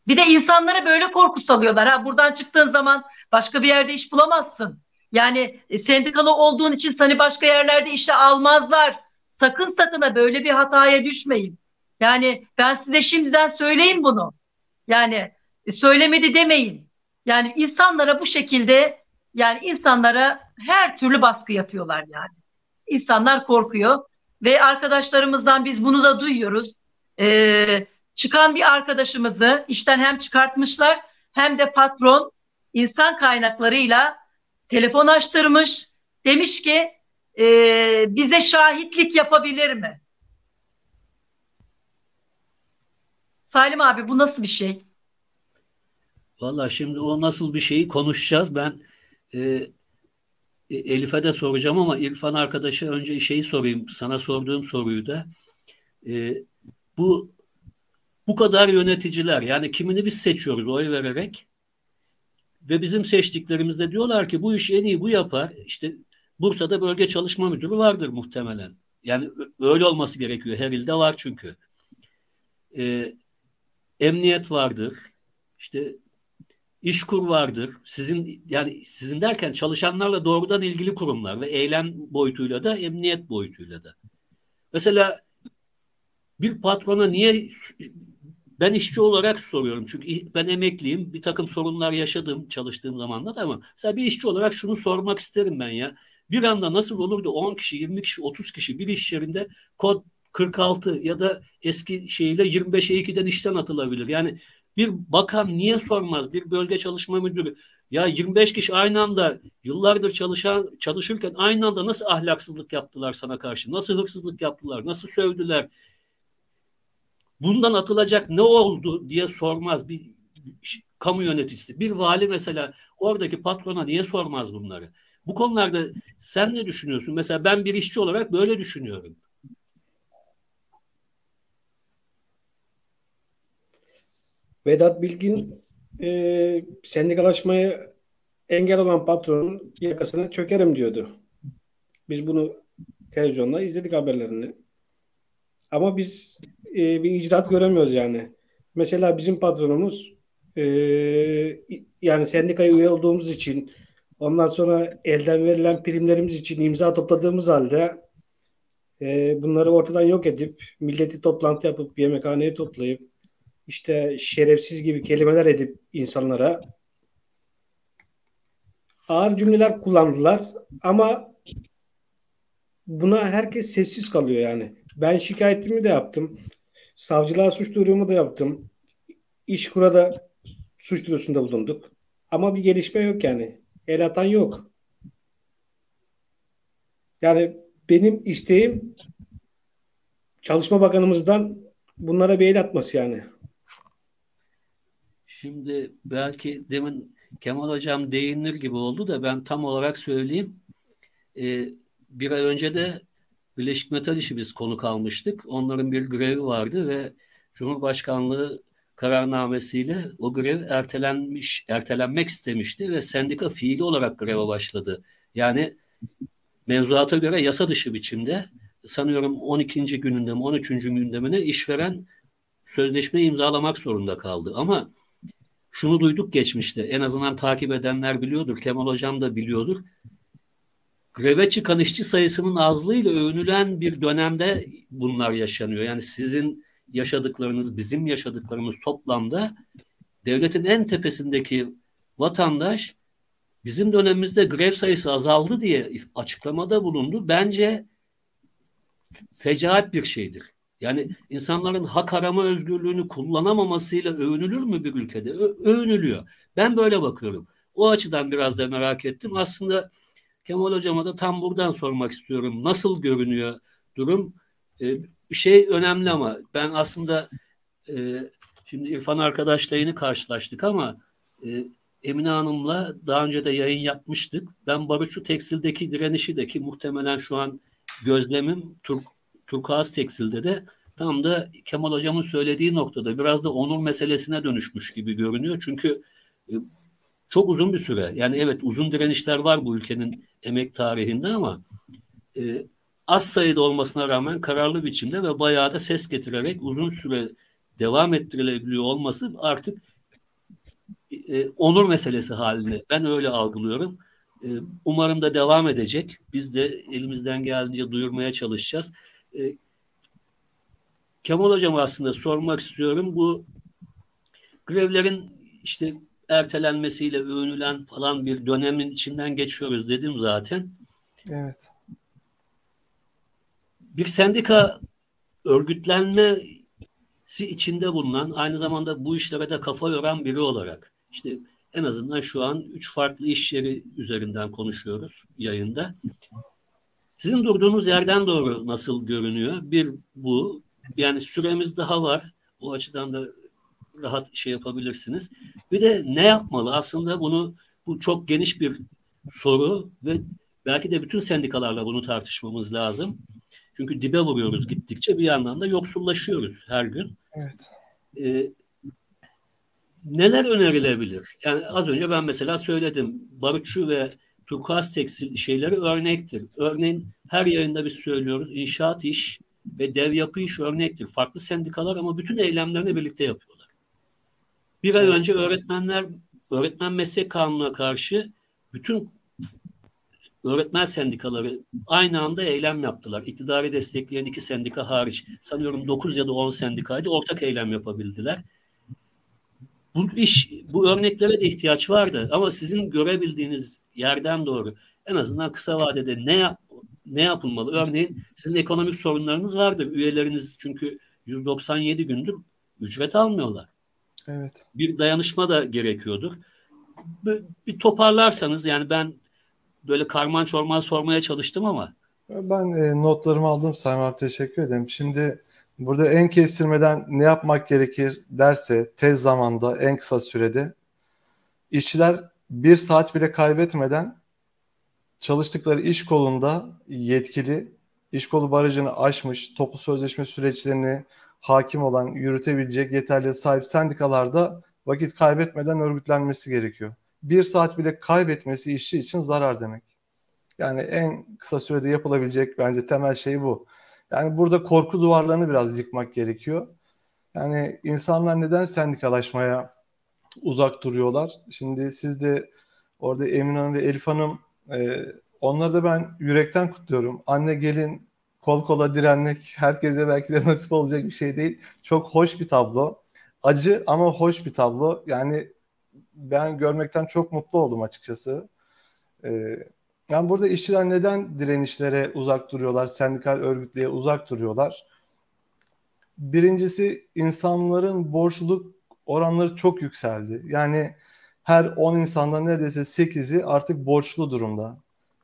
Bir de insanlara böyle korku salıyorlar. Ha buradan çıktığın zaman başka bir yerde iş bulamazsın. Yani e, sendikalı olduğun için seni başka yerlerde işe almazlar. Sakın sakın da böyle bir hataya düşmeyin. Yani ben size şimdiden söyleyeyim bunu. Yani e, söylemedi demeyin. Yani insanlara bu şekilde yani insanlara her türlü baskı yapıyorlar yani. İnsanlar korkuyor ve arkadaşlarımızdan biz bunu da duyuyoruz. Ee, çıkan bir arkadaşımızı işten hem çıkartmışlar hem de patron insan kaynaklarıyla telefon açtırmış. Demiş ki e, bize şahitlik yapabilir mi? Salim abi bu nasıl bir şey? Valla şimdi o nasıl bir şeyi konuşacağız. Ben e, e, Elif'e de soracağım ama İrfan arkadaşa önce şeyi sorayım. Sana sorduğum soruyu da. E, bu bu kadar yöneticiler yani kimini biz seçiyoruz oy vererek ve bizim seçtiklerimizde diyorlar ki bu iş en iyi bu yapar. İşte Bursa'da bölge çalışma müdürü vardır muhtemelen. Yani öyle olması gerekiyor. Her ilde var çünkü. E, emniyet vardır. İşte İşkur vardır. Sizin yani sizin derken çalışanlarla doğrudan ilgili kurumlar ve eylem boyutuyla da emniyet boyutuyla da. Mesela bir patrona niye ben işçi olarak soruyorum çünkü ben emekliyim bir takım sorunlar yaşadım çalıştığım zamanda da ama mesela bir işçi olarak şunu sormak isterim ben ya bir anda nasıl olur da 10 kişi 20 kişi 30 kişi bir iş yerinde kod 46 ya da eski şeyle 25'e 2'den işten atılabilir yani bir bakan niye sormaz? Bir bölge çalışma müdürü ya 25 kişi aynı anda yıllardır çalışan çalışırken aynı anda nasıl ahlaksızlık yaptılar sana karşı? Nasıl hırsızlık yaptılar? Nasıl sövdüler? Bundan atılacak ne oldu diye sormaz bir kamu yöneticisi. Bir vali mesela oradaki patrona niye sormaz bunları? Bu konularda sen ne düşünüyorsun? Mesela ben bir işçi olarak böyle düşünüyorum. Vedat Bilgin e, sendikalaşmaya engel olan patronun yakasına çökerim diyordu. Biz bunu televizyonda izledik haberlerini. Ama biz e, bir icraat göremiyoruz yani. Mesela bizim patronumuz e, yani sendikaya üye olduğumuz için ondan sonra elden verilen primlerimiz için imza topladığımız halde e, bunları ortadan yok edip milleti toplantı yapıp yemekhaneye toplayıp işte şerefsiz gibi kelimeler edip insanlara ağır cümleler kullandılar ama buna herkes sessiz kalıyor yani. Ben şikayetimi de yaptım. Savcılığa suç duyurumu da yaptım. İş kurada suç duyurusunda bulunduk. Ama bir gelişme yok yani. El atan yok. Yani benim isteğim Çalışma Bakanımızdan bunlara bir el atması yani. Şimdi belki demin Kemal Hocam değinir gibi oldu da ben tam olarak söyleyeyim. Ee, bir ay önce de Birleşik Metal İşi biz konuk almıştık. Onların bir grevi vardı ve Cumhurbaşkanlığı kararnamesiyle o grev ertelenmiş, ertelenmek istemişti ve sendika fiili olarak greve başladı. Yani mevzuata göre yasa dışı biçimde sanıyorum 12. gününde mi 13. gündemine işveren sözleşme imzalamak zorunda kaldı. Ama şunu duyduk geçmişte. En azından takip edenler biliyordur. Kemal Hocam da biliyordur. Greve çıkan işçi sayısının azlığıyla övünülen bir dönemde bunlar yaşanıyor. Yani sizin yaşadıklarınız, bizim yaşadıklarımız toplamda devletin en tepesindeki vatandaş bizim dönemimizde grev sayısı azaldı diye açıklamada bulundu. Bence fecaat bir şeydir. Yani insanların hak arama özgürlüğünü kullanamamasıyla övünülür mü bir ülkede? Ö- övünülüyor. Ben böyle bakıyorum. O açıdan biraz da merak ettim. Aslında Kemal Hocam'a da tam buradan sormak istiyorum. Nasıl görünüyor durum? Ee, şey önemli ama ben aslında e, şimdi İrfan arkadaşla yeni karşılaştık ama e, Emine Hanım'la daha önce de yayın yapmıştık. Ben Barutçu Tekstil'deki direnişi de ki muhtemelen şu an gözlemim Türk Turkuaz Tekstil'de de tam da Kemal Hocam'ın söylediği noktada biraz da onur meselesine dönüşmüş gibi görünüyor. Çünkü e, çok uzun bir süre yani evet uzun direnişler var bu ülkenin emek tarihinde ama e, az sayıda olmasına rağmen kararlı biçimde ve bayağı da ses getirerek uzun süre devam ettirilebiliyor olması artık e, onur meselesi haline ben öyle algılıyorum. E, umarım da devam edecek. Biz de elimizden geldiğince duyurmaya çalışacağız. E, Kemal Hocam aslında sormak istiyorum. Bu grevlerin işte ertelenmesiyle övünülen falan bir dönemin içinden geçiyoruz dedim zaten. Evet. Bir sendika örgütlenmesi içinde bulunan aynı zamanda bu işlere de kafa yoran biri olarak işte en azından şu an üç farklı iş yeri üzerinden konuşuyoruz yayında. Sizin durduğunuz yerden doğru nasıl görünüyor? Bir bu. Yani süremiz daha var. O açıdan da rahat şey yapabilirsiniz. Bir de ne yapmalı? Aslında bunu bu çok geniş bir soru ve belki de bütün sendikalarla bunu tartışmamız lazım. Çünkü dibe vuruyoruz gittikçe bir yandan da yoksullaşıyoruz her gün. Evet. Ee, neler önerilebilir? Yani az önce ben mesela söyledim. Barutçu ve turkuaz tekstil şeyleri örnektir. Örneğin her yayında biz söylüyoruz. İnşaat iş ve dev yapı iş örnektir. Farklı sendikalar ama bütün eylemlerini birlikte yapıyorlar. Bir ay önce öğretmenler öğretmen meslek kanununa karşı bütün öğretmen sendikaları aynı anda eylem yaptılar. İktidarı destekleyen iki sendika hariç. Sanıyorum 9 ya da 10 sendikaydı. Ortak eylem yapabildiler. Bu iş, bu örneklere de ihtiyaç vardı. Ama sizin görebildiğiniz yerden doğru en azından kısa vadede ne yap, ne yapılmalı? Örneğin sizin ekonomik sorunlarınız vardır. Üyeleriniz çünkü 197 gündür ücret almıyorlar. Evet. Bir dayanışma da gerekiyordur. Bir, toparlarsanız yani ben böyle karman çorman sormaya çalıştım ama. Ben e, notlarımı aldım Sayın abi teşekkür ederim. Şimdi burada en kestirmeden ne yapmak gerekir derse tez zamanda en kısa sürede işçiler bir saat bile kaybetmeden çalıştıkları iş kolunda yetkili iş kolu barajını aşmış toplu sözleşme süreçlerini hakim olan yürütebilecek yeterli sahip sendikalarda vakit kaybetmeden örgütlenmesi gerekiyor bir saat bile kaybetmesi işçi için zarar demek. Yani en kısa sürede yapılabilecek bence temel şey bu. Yani burada korku duvarlarını biraz yıkmak gerekiyor. Yani insanlar neden sendikalaşmaya uzak duruyorlar? Şimdi siz de orada Emin Hanım ve Elif Hanım e, onları da ben yürekten kutluyorum. Anne gelin kol kola direnmek herkese belki de nasip olacak bir şey değil. Çok hoş bir tablo. Acı ama hoş bir tablo. Yani ben görmekten çok mutlu oldum açıkçası. Ee, yani burada işçiler neden direnişlere uzak duruyorlar, sendikal örgütlüğe uzak duruyorlar? Birincisi insanların borçluluk oranları çok yükseldi. Yani her 10 insandan neredeyse 8'i artık borçlu durumda.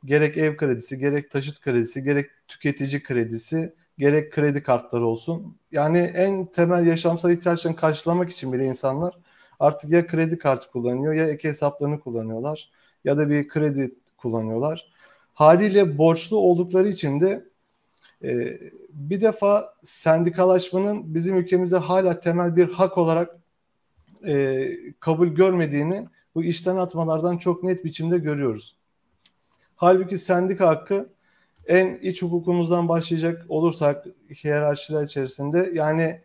Gerek ev kredisi, gerek taşıt kredisi, gerek tüketici kredisi, gerek kredi kartları olsun. Yani en temel yaşamsal ihtiyaçlarını karşılamak için bile insanlar artık ya kredi kartı kullanıyor ya ek hesaplarını kullanıyorlar ya da bir kredi kullanıyorlar. Haliyle borçlu oldukları için de e, bir defa sendikalaşmanın bizim ülkemizde hala temel bir hak olarak e, kabul görmediğini bu işten atmalardan çok net biçimde görüyoruz. Halbuki sendika hakkı en iç hukukumuzdan başlayacak olursak hiyerarşiler içerisinde yani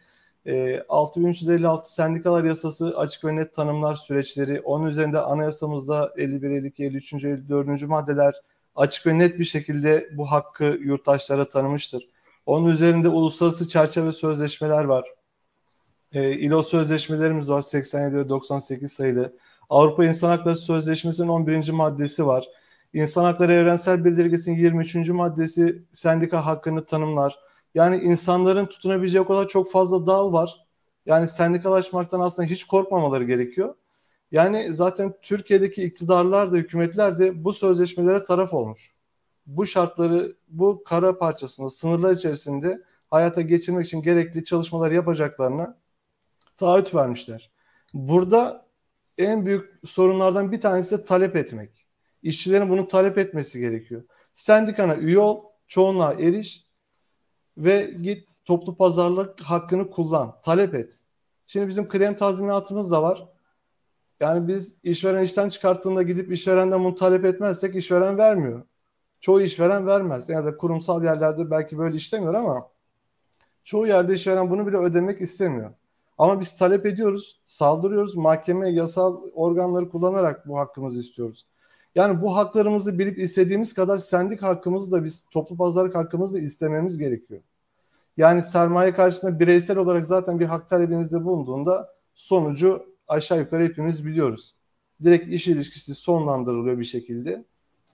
e, 6356 sendikalar yasası açık ve net tanımlar süreçleri, onun üzerinde anayasamızda 51, 52, 53, 54. maddeler açık ve net bir şekilde bu hakkı yurttaşlara tanımıştır. Onun üzerinde uluslararası çerçeve sözleşmeler var. E, İLO sözleşmelerimiz var 87 ve 98 sayılı. Avrupa İnsan Hakları Sözleşmesi'nin 11. maddesi var. İnsan Hakları Evrensel Bildirgesi'nin 23. maddesi sendika hakkını tanımlar. Yani insanların tutunabileceği o kadar çok fazla dal var. Yani sendikalaşmaktan aslında hiç korkmamaları gerekiyor. Yani zaten Türkiye'deki iktidarlar da hükümetler de bu sözleşmelere taraf olmuş. Bu şartları bu kara parçasında sınırlar içerisinde hayata geçirmek için gerekli çalışmalar yapacaklarına taahhüt vermişler. Burada en büyük sorunlardan bir tanesi de talep etmek. İşçilerin bunu talep etmesi gerekiyor. Sendikana üye ol, çoğunluğa eriş, ve git toplu pazarlık hakkını kullan, talep et. Şimdi bizim kıdem tazminatımız da var. Yani biz işveren işten çıkarttığında gidip işverenden bunu talep etmezsek işveren vermiyor. Çoğu işveren vermez. Yani kurumsal yerlerde belki böyle işlemiyor ama çoğu yerde işveren bunu bile ödemek istemiyor. Ama biz talep ediyoruz, saldırıyoruz. Mahkeme, yasal organları kullanarak bu hakkımızı istiyoruz. Yani bu haklarımızı bilip istediğimiz kadar sendik hakkımızı da biz toplu pazarlık hakkımızı istememiz gerekiyor. Yani sermaye karşısında bireysel olarak zaten bir hak talebinizde bulunduğunda sonucu aşağı yukarı hepimiz biliyoruz. Direkt iş ilişkisi sonlandırılıyor bir şekilde.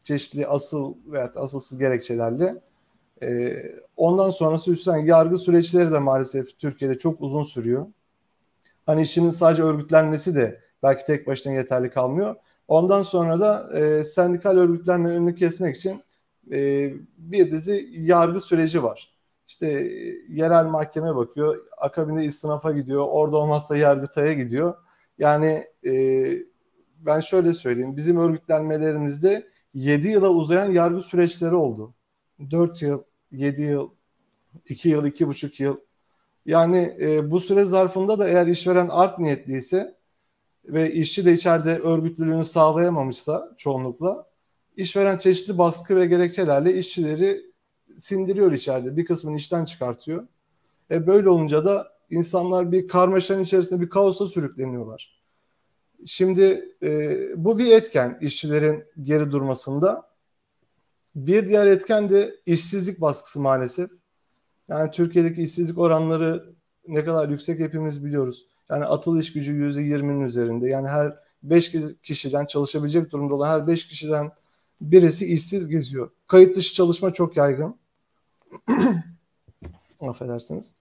Çeşitli asıl veya asılsız gerekçelerle. Ee, ondan sonrası üstten yargı süreçleri de maalesef Türkiye'de çok uzun sürüyor. Hani işinin sadece örgütlenmesi de belki tek başına yeterli kalmıyor. Ondan sonra da e, sendikal örgütlenme önünü kesmek için e, bir dizi yargı süreci var. İşte e, yerel mahkeme bakıyor, akabinde istinafa gidiyor, orada olmazsa yargıtaya gidiyor. Yani e, ben şöyle söyleyeyim, bizim örgütlenmelerimizde 7 yıla uzayan yargı süreçleri oldu. 4 yıl, 7 yıl, 2 yıl, 2,5 yıl. Yani e, bu süre zarfında da eğer işveren art niyetliyse ve işçi de içeride örgütlülüğünü sağlayamamışsa çoğunlukla işveren çeşitli baskı ve gerekçelerle işçileri sindiriyor içeride. Bir kısmını işten çıkartıyor. E böyle olunca da insanlar bir karmaşanın içerisinde bir kaosa sürükleniyorlar. Şimdi e, bu bir etken işçilerin geri durmasında. Bir diğer etken de işsizlik baskısı maalesef. Yani Türkiye'deki işsizlik oranları ne kadar yüksek hepimiz biliyoruz. Yani atıl iş gücü %20'nin üzerinde. Yani her 5 kişiden çalışabilecek durumda olan her 5 kişiden birisi işsiz geziyor. Kayıt dışı çalışma çok yaygın. Affedersiniz.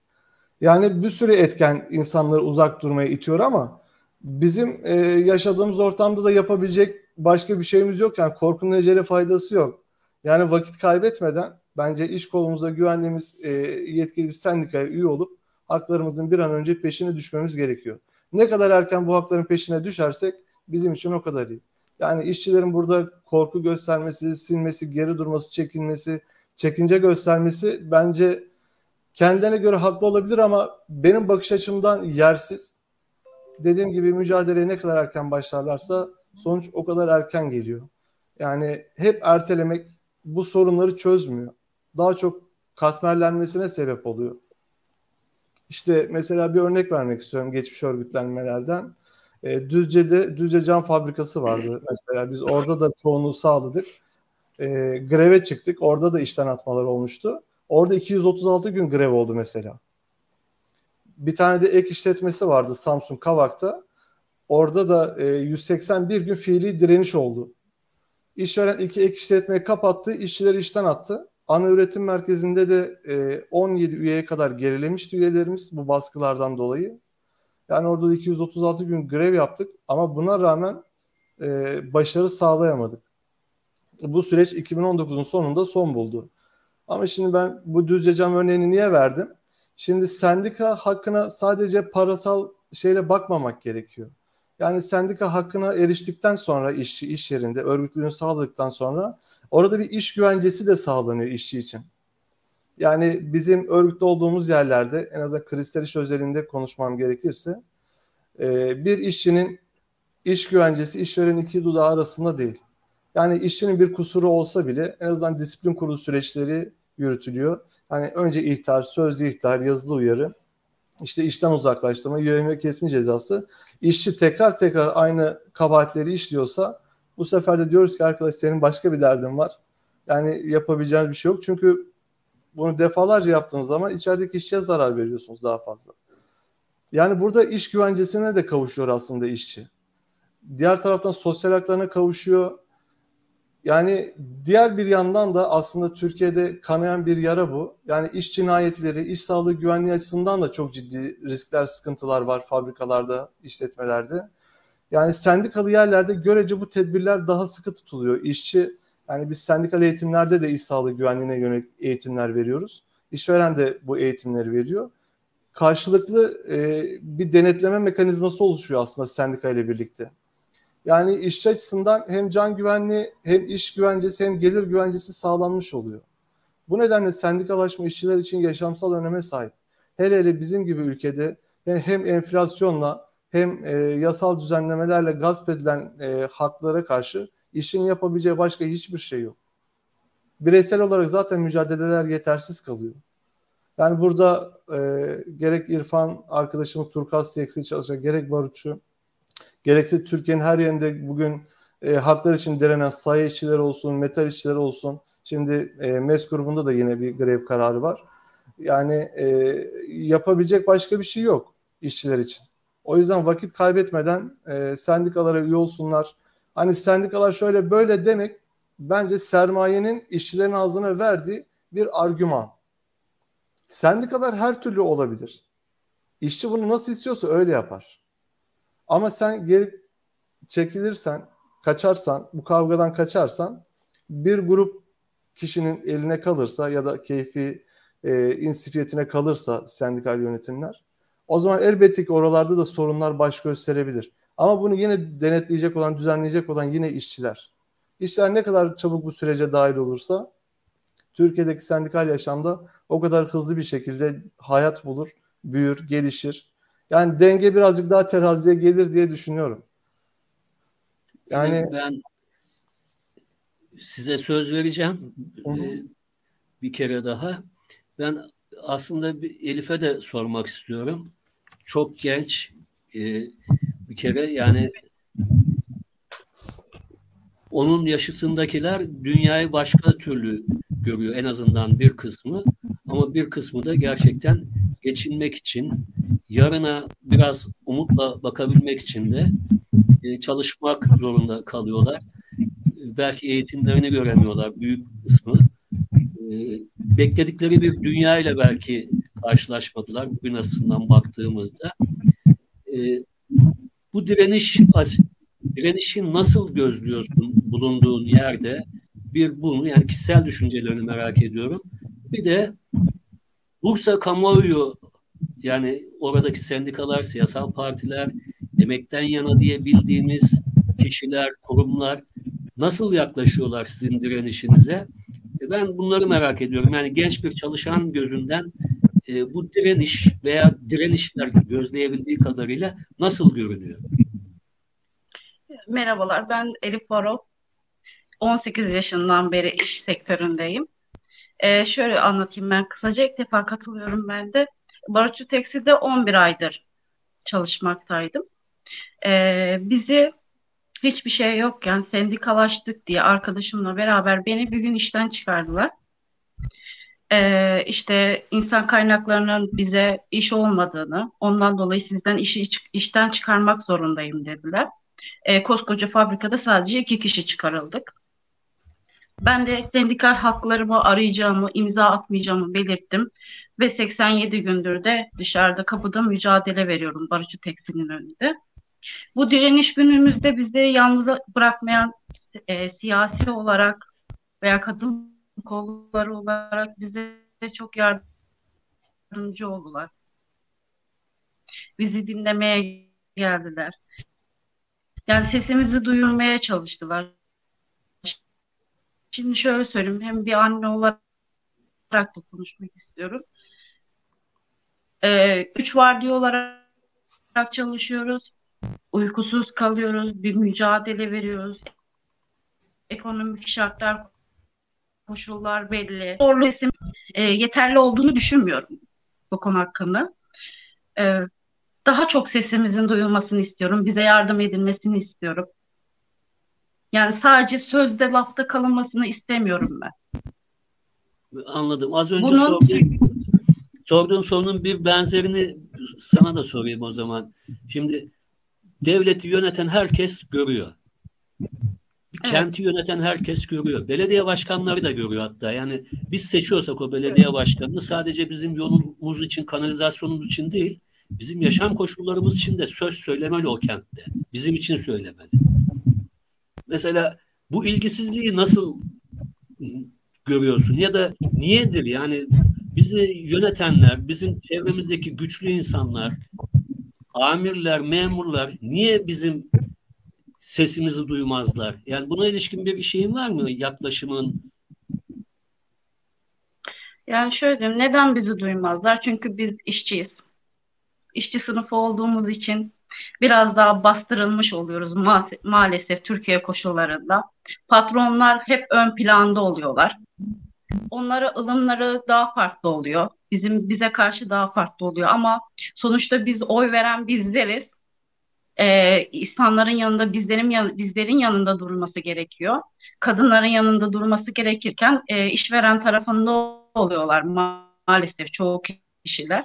Yani bir sürü etken insanları uzak durmaya itiyor ama bizim e, yaşadığımız ortamda da yapabilecek başka bir şeyimiz yok. Yani korkunun ecele faydası yok. Yani vakit kaybetmeden bence iş kolumuzda güvendiğimiz e, yetkili bir sendikaya üye olup haklarımızın bir an önce peşine düşmemiz gerekiyor. Ne kadar erken bu hakların peşine düşersek bizim için o kadar iyi. Yani işçilerin burada korku göstermesi, silmesi, geri durması, çekinmesi, çekince göstermesi bence kendilerine göre haklı olabilir ama benim bakış açımdan yersiz. Dediğim gibi mücadeleye ne kadar erken başlarlarsa sonuç o kadar erken geliyor. Yani hep ertelemek bu sorunları çözmüyor. Daha çok katmerlenmesine sebep oluyor. İşte mesela bir örnek vermek istiyorum geçmiş örgütlenmelerden. E, Düzce'de Düzce Cam Fabrikası vardı mesela. Biz orada da çoğunluğu sağladık. E, greve çıktık. Orada da işten atmalar olmuştu. Orada 236 gün grev oldu mesela. Bir tane de ek işletmesi vardı Samsun Kavak'ta. Orada da e, 181 gün fiili direniş oldu. İşveren iki ek işletmeyi kapattı, işçileri işten attı. Ana üretim merkezinde de e, 17 üyeye kadar gerilemişti üyelerimiz bu baskılardan dolayı. Yani orada da 236 gün grev yaptık ama buna rağmen e, başarı sağlayamadık. Bu süreç 2019'un sonunda son buldu. Ama şimdi ben bu düzce cam örneğini niye verdim? Şimdi sendika hakkına sadece parasal şeyle bakmamak gerekiyor. Yani sendika hakkına eriştikten sonra işçi iş yerinde örgütlülüğünü sağladıktan sonra orada bir iş güvencesi de sağlanıyor işçi için. Yani bizim örgütlü olduğumuz yerlerde en azından kristal iş özelinde konuşmam gerekirse e, bir işçinin iş güvencesi işveren iki dudağı arasında değil. Yani işçinin bir kusuru olsa bile en azından disiplin kurulu süreçleri yürütülüyor. Hani önce ihtar, sözlü ihtar, yazılı uyarı, işte işten uzaklaştırma, yövme kesme cezası. İşçi tekrar tekrar aynı kabahatleri işliyorsa bu sefer de diyoruz ki arkadaş senin başka bir derdin var. Yani yapabileceğiniz bir şey yok. Çünkü bunu defalarca yaptığınız zaman içerideki işçiye zarar veriyorsunuz daha fazla. Yani burada iş güvencesine de kavuşuyor aslında işçi. Diğer taraftan sosyal haklarına kavuşuyor. Yani diğer bir yandan da aslında Türkiye'de kanayan bir yara bu. Yani iş cinayetleri, iş sağlığı güvenliği açısından da çok ciddi riskler, sıkıntılar var fabrikalarda, işletmelerde. Yani sendikalı yerlerde görece bu tedbirler daha sıkı tutuluyor. İşçi, yani biz sendikal eğitimlerde de iş sağlığı güvenliğine yönelik eğitimler veriyoruz. İşveren de bu eğitimleri veriyor. Karşılıklı e, bir denetleme mekanizması oluşuyor aslında sendika ile birlikte. Yani işçi açısından hem can güvenliği hem iş güvencesi hem gelir güvencesi sağlanmış oluyor. Bu nedenle sendikalaşma işçiler için yaşamsal öneme sahip. Hele hele bizim gibi ülkede hem enflasyonla hem e, yasal düzenlemelerle gasp edilen e, haklara karşı işin yapabileceği başka hiçbir şey yok. Bireysel olarak zaten mücadeleler yetersiz kalıyor. Yani burada e, gerek İrfan arkadaşımız Turkas TX'de çalışan gerek Barutçu gerekse Türkiye'nin her yerinde bugün e, haklar için direnen sayı işçiler olsun, metal işçiler olsun. Şimdi e, MES grubunda da yine bir grev kararı var. Yani e, yapabilecek başka bir şey yok işçiler için. O yüzden vakit kaybetmeden e, sendikalara üye olsunlar. Hani sendikalar şöyle böyle demek bence sermayenin işçilerin ağzına verdiği bir argüman. Sendikalar her türlü olabilir. İşçi bunu nasıl istiyorsa öyle yapar. Ama sen geri çekilirsen, kaçarsan, bu kavgadan kaçarsan bir grup kişinin eline kalırsa ya da keyfi e, insifiyetine kalırsa sendikal yönetimler o zaman elbette ki oralarda da sorunlar baş gösterebilir. Ama bunu yine denetleyecek olan, düzenleyecek olan yine işçiler. İşçiler ne kadar çabuk bu sürece dahil olursa Türkiye'deki sendikal yaşamda o kadar hızlı bir şekilde hayat bulur, büyür, gelişir. Yani denge birazcık daha teraziye gelir diye düşünüyorum. Yani ben size söz vereceğim. Ee, bir kere daha. Ben aslında Elif'e de sormak istiyorum. Çok genç e, bir kere yani onun yaşıtındakiler dünyayı başka türlü görüyor en azından bir kısmı ama bir kısmı da gerçekten geçinmek için yarına biraz umutla bakabilmek için de e, çalışmak zorunda kalıyorlar. Belki eğitimlerini göremiyorlar büyük kısmı. E, bekledikleri bir dünya ile belki karşılaşmadılar bugün aslında baktığımızda. E, bu direniş direnişi nasıl gözlüyorsun bulunduğun yerde? Bir bunu yani kişisel düşüncelerini merak ediyorum. Bir de Bursa kamuoyu yani oradaki sendikalar, siyasal partiler, emekten yana diye bildiğimiz kişiler, kurumlar nasıl yaklaşıyorlar sizin direnişinize? E, ben bunları merak ediyorum. Yani genç bir çalışan gözünden e, bu direniş veya direnişler gözleyebildiği kadarıyla nasıl görünüyor? Merhabalar, ben Elif Varol. 18 yaşından beri iş sektöründeyim. Ee, şöyle anlatayım ben kısaca. İlk defa katılıyorum ben de. Barutçu Tekstil'de 11 aydır çalışmaktaydım. Ee, bizi hiçbir şey yokken sendikalaştık diye arkadaşımla beraber beni bir gün işten çıkardılar. Ee, işte insan kaynaklarının bize iş olmadığını, ondan dolayı sizden işi işten çıkarmak zorundayım dediler. Ee, koskoca fabrikada sadece iki kişi çıkarıldık. Ben de sendikal haklarımı arayacağımı, imza atmayacağımı belirttim. Ve 87 gündür de dışarıda kapıda mücadele veriyorum Barışçı Tekstil'in önünde. Bu direniş günümüzde bizi yalnız bırakmayan e, siyasi olarak veya kadın kolları olarak bize çok yardımcı oldular. Bizi dinlemeye geldiler. Yani sesimizi duyurmaya çalıştılar. Şimdi şöyle söyleyeyim. Hem bir anne olarak da konuşmak istiyorum. Ee, üç vardiya olarak çalışıyoruz. Uykusuz kalıyoruz. Bir mücadele veriyoruz. Ekonomik şartlar, koşullar belli. Zorlu e, yeterli olduğunu düşünmüyorum bu konu hakkında. E, daha çok sesimizin duyulmasını istiyorum. Bize yardım edilmesini istiyorum. Yani sadece sözde lafta kalınmasını istemiyorum ben. Anladım. Az önce Bunun... sorduğum, sorduğum sorunun bir benzerini sana da sorayım o zaman. Şimdi devleti yöneten herkes görüyor. Evet. Kenti yöneten herkes görüyor. Belediye başkanları da görüyor hatta. Yani biz seçiyorsak o belediye başkanını sadece bizim yolumuz için, kanalizasyonumuz için değil, bizim yaşam koşullarımız için de söz söylemeli o kentte. Bizim için söylemeli. Mesela bu ilgisizliği nasıl görüyorsun ya da niyedir yani bizi yönetenler, bizim çevremizdeki güçlü insanlar, amirler, memurlar niye bizim sesimizi duymazlar? Yani buna ilişkin bir şeyin var mı yaklaşımın? Yani şöyle diyeyim, neden bizi duymazlar? Çünkü biz işçiyiz. İşçi sınıfı olduğumuz için biraz daha bastırılmış oluyoruz ma- maalesef Türkiye koşullarında. Patronlar hep ön planda oluyorlar. Onlara ılımları daha farklı oluyor. Bizim bize karşı daha farklı oluyor ama sonuçta biz oy veren bizleriz. Ee, insanların yanında bizlerin yan, bizlerin yanında durulması gerekiyor. Kadınların yanında durması gerekirken e, işveren tarafında oluyorlar ma- maalesef çoğu kişiler.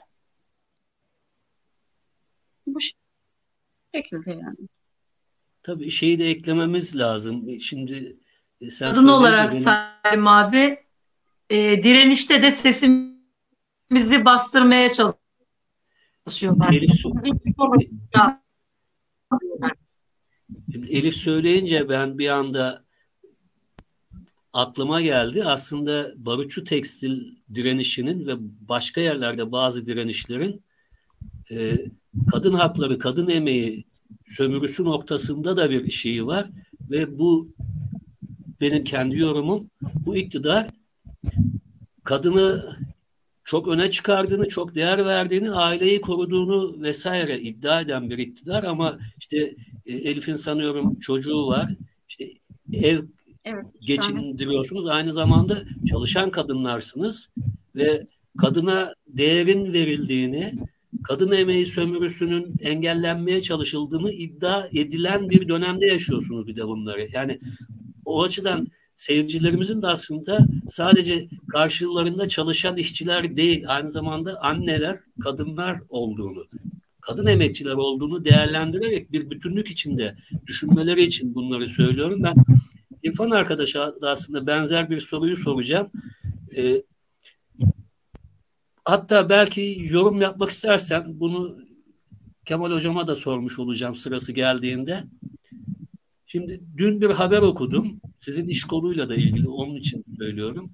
Bu şekilde yani. Tabii şeyi de eklememiz lazım. Şimdi e, sen Kadın olarak benim... Salim abi e, direnişte de sesimizi bastırmaya çalışıyorlar. Elif, Şimdi Elif söyleyince ben bir anda aklıma geldi. Aslında barutçu tekstil direnişinin ve başka yerlerde bazı direnişlerin e, kadın hakları, kadın emeği sömürüsü noktasında da bir şeyi var ve bu benim kendi yorumum. Bu iktidar kadını çok öne çıkardığını, çok değer verdiğini, aileyi koruduğunu vesaire iddia eden bir iktidar ama işte e, Elif'in sanıyorum çocuğu var. İşte ev evet, geçindiriyorsunuz. Aynı zamanda çalışan kadınlarsınız ve kadına değerin verildiğini, kadın emeği sömürüsünün engellenmeye çalışıldığını iddia edilen bir dönemde yaşıyorsunuz bir de bunları. Yani o açıdan seyircilerimizin de aslında sadece karşılarında çalışan işçiler değil, aynı zamanda anneler, kadınlar olduğunu, kadın emekçiler olduğunu değerlendirerek bir bütünlük içinde düşünmeleri için bunları söylüyorum. Ben İrfan arkadaşa da aslında benzer bir soruyu soracağım. Ee, hatta belki yorum yapmak istersen bunu Kemal hocama da sormuş olacağım sırası geldiğinde. Şimdi dün bir haber okudum. Sizin iş koluyla da ilgili onun için söylüyorum.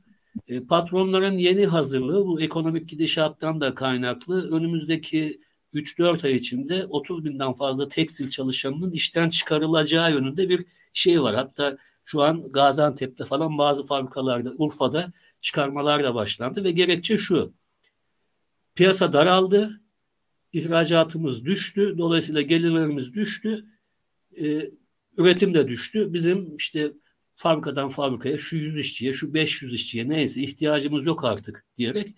E, patronların yeni hazırlığı bu ekonomik gidişattan da kaynaklı. Önümüzdeki 3-4 ay içinde 30 binden fazla tekstil çalışanının işten çıkarılacağı yönünde bir şey var. Hatta şu an Gaziantep'te falan bazı fabrikalarda, Urfa'da çıkarmalar da başlandı ve gerekçe şu. Piyasa daraldı, ihracatımız düştü, dolayısıyla gelirlerimiz düştü. E, üretim de düştü. Bizim işte fabrikadan fabrikaya şu 100 işçiye, şu 500 işçiye neyse ihtiyacımız yok artık diyerek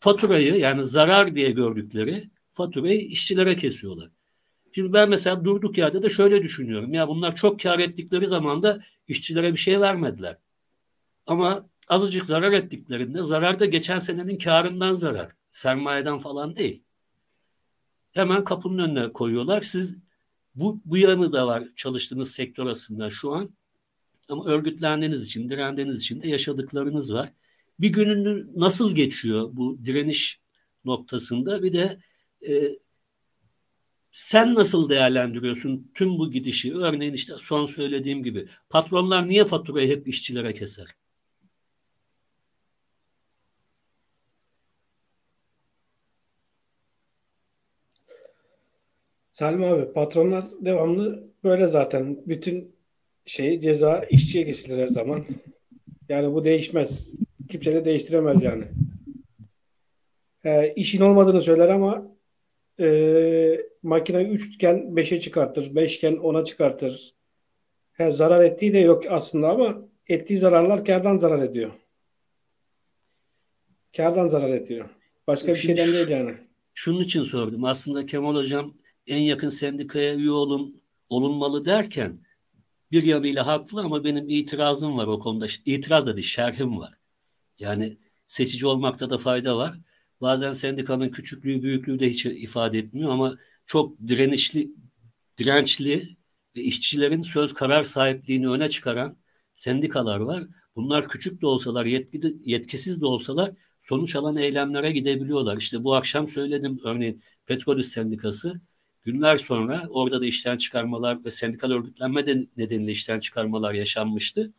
faturayı yani zarar diye gördükleri faturayı işçilere kesiyorlar. Şimdi ben mesela durduk yerde de şöyle düşünüyorum. Ya bunlar çok kar ettikleri zaman da işçilere bir şey vermediler. Ama azıcık zarar ettiklerinde zarar da geçen senenin karından zarar. Sermayeden falan değil. Hemen kapının önüne koyuyorlar. Siz bu, bu yanı da var çalıştığınız sektör aslında şu an. Ama örgütlendiğiniz için, direndiğiniz için de yaşadıklarınız var. Bir gününü nasıl geçiyor bu direniş noktasında? Bir de e, sen nasıl değerlendiriyorsun tüm bu gidişi? Örneğin işte son söylediğim gibi patronlar niye faturayı hep işçilere keser? Salim abi patronlar devamlı böyle zaten. Bütün şey ceza işçiye kesilir her zaman. Yani bu değişmez. Kimse de değiştiremez yani. Ee, işin olmadığını söyler ama e, makine 3 iken 5'e çıkartır. 5 iken 10'a çıkartır. He, zarar ettiği de yok aslında ama ettiği zararlar kardan zarar ediyor. Kardan zarar ediyor. Başka bir şeyden değil yani. Şunun için sordum. Aslında Kemal Hocam en yakın sendikaya üye olun, olunmalı derken bir yanıyla haklı ama benim itirazım var o konuda. İtiraz da değil, şerhim var. Yani seçici olmakta da fayda var. Bazen sendikanın küçüklüğü, büyüklüğü de hiç ifade etmiyor ama çok direnişli, dirençli ve işçilerin söz karar sahipliğini öne çıkaran sendikalar var. Bunlar küçük de olsalar, yetki yetkisiz de olsalar sonuç alan eylemlere gidebiliyorlar. İşte bu akşam söyledim örneğin Petrolüs Sendikası Günler sonra orada da işten çıkarmalar ve sendikal örgütlenme de nedeniyle işten çıkarmalar yaşanmıştı.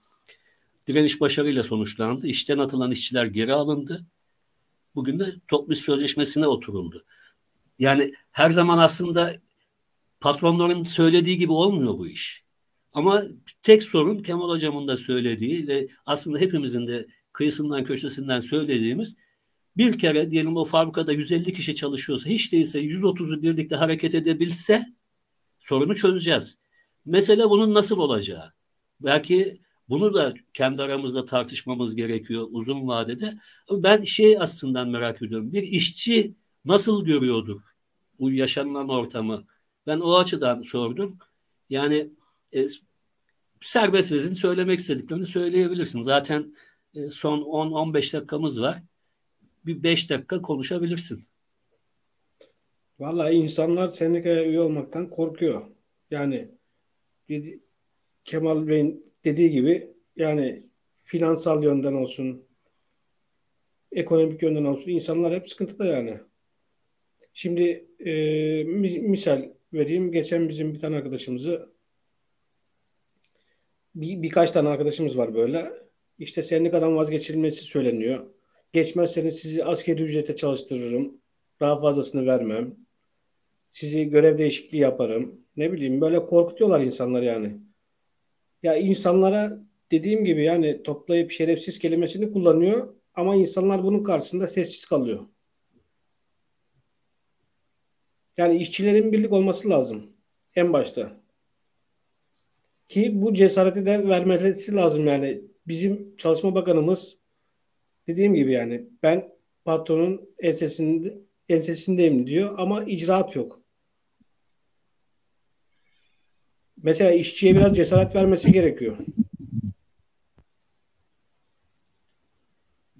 Direniş başarıyla sonuçlandı. İşten atılan işçiler geri alındı. Bugün de toplu sözleşmesine oturuldu. Yani her zaman aslında patronların söylediği gibi olmuyor bu iş. Ama tek sorun Kemal Hocam'ın da söylediği ve aslında hepimizin de kıyısından köşesinden söylediğimiz bir kere diyelim o fabrikada 150 kişi çalışıyorsa hiç değilse 130'u birlikte hareket edebilse sorunu çözeceğiz. Mesele bunun nasıl olacağı. Belki bunu da kendi aramızda tartışmamız gerekiyor uzun vadede. Ben şey aslında merak ediyorum. Bir işçi nasıl görüyordur bu yaşanılan ortamı? Ben o açıdan sordum. Yani e, serbest söylemek istediklerini söyleyebilirsin. Zaten e, son 10-15 dakikamız var bir beş dakika konuşabilirsin. Vallahi insanlar sendikaya üye olmaktan korkuyor. Yani Kemal Bey'in dediği gibi yani finansal yönden olsun, ekonomik yönden olsun insanlar hep sıkıntıda yani. Şimdi e, misal vereyim. Geçen bizim bir tane arkadaşımızı bir, birkaç tane arkadaşımız var böyle. İşte sendikadan vazgeçilmesi söyleniyor. Geçmezseniz sizi askeri ücrete çalıştırırım. Daha fazlasını vermem. Sizi görev değişikliği yaparım. Ne bileyim böyle korkutuyorlar insanlar yani. Ya insanlara dediğim gibi yani toplayıp şerefsiz kelimesini kullanıyor ama insanlar bunun karşısında sessiz kalıyor. Yani işçilerin birlik olması lazım en başta. Ki bu cesareti de vermesi lazım yani. Bizim Çalışma Bakanımız dediğim gibi yani ben patronun ensesinde, ensesindeyim diyor ama icraat yok. Mesela işçiye biraz cesaret vermesi gerekiyor.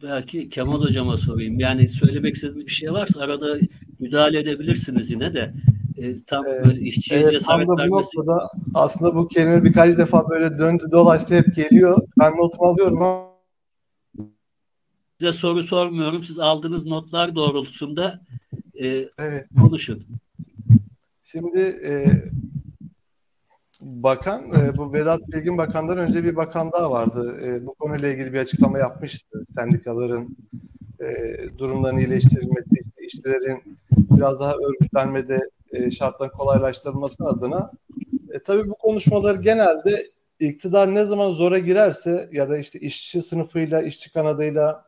Belki Kemal Hocama sorayım. Yani söylemek istediğiniz bir şey varsa arada müdahale edebilirsiniz yine de. E, tam Evet, böyle işçiye Evet, cesaret tam da bu vermesi. noktada aslında bu kelime birkaç defa böyle döndü dolaştı hep geliyor. Ben notumu alıyorum ama Size soru sormuyorum. Siz aldığınız notlar doğrultusunda e, evet. konuşun. Şimdi e, bakan, e, bu Vedat Bilgin Bakan'dan önce bir bakan daha vardı. E, bu konuyla ilgili bir açıklama yapmıştı. Sendikaların e, durumlarının iyileştirilmesi, işçilerin biraz daha örgütlenmede e, şartların kolaylaştırılması adına. E, tabii bu konuşmalar genelde iktidar ne zaman zora girerse ya da işte işçi sınıfıyla, işçi kanadıyla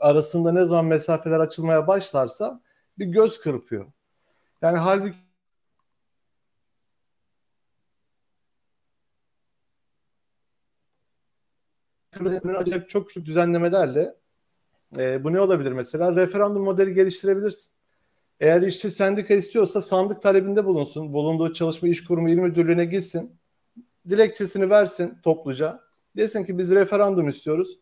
arasında ne zaman mesafeler açılmaya başlarsa bir göz kırpıyor. Yani halbuki ancak çok küçük düzenlemelerle e, bu ne olabilir mesela? Referandum modeli geliştirebilirsin. Eğer işçi sendika istiyorsa sandık talebinde bulunsun. Bulunduğu çalışma iş kurumu il müdürlüğüne gitsin. Dilekçesini versin topluca. Desin ki biz referandum istiyoruz.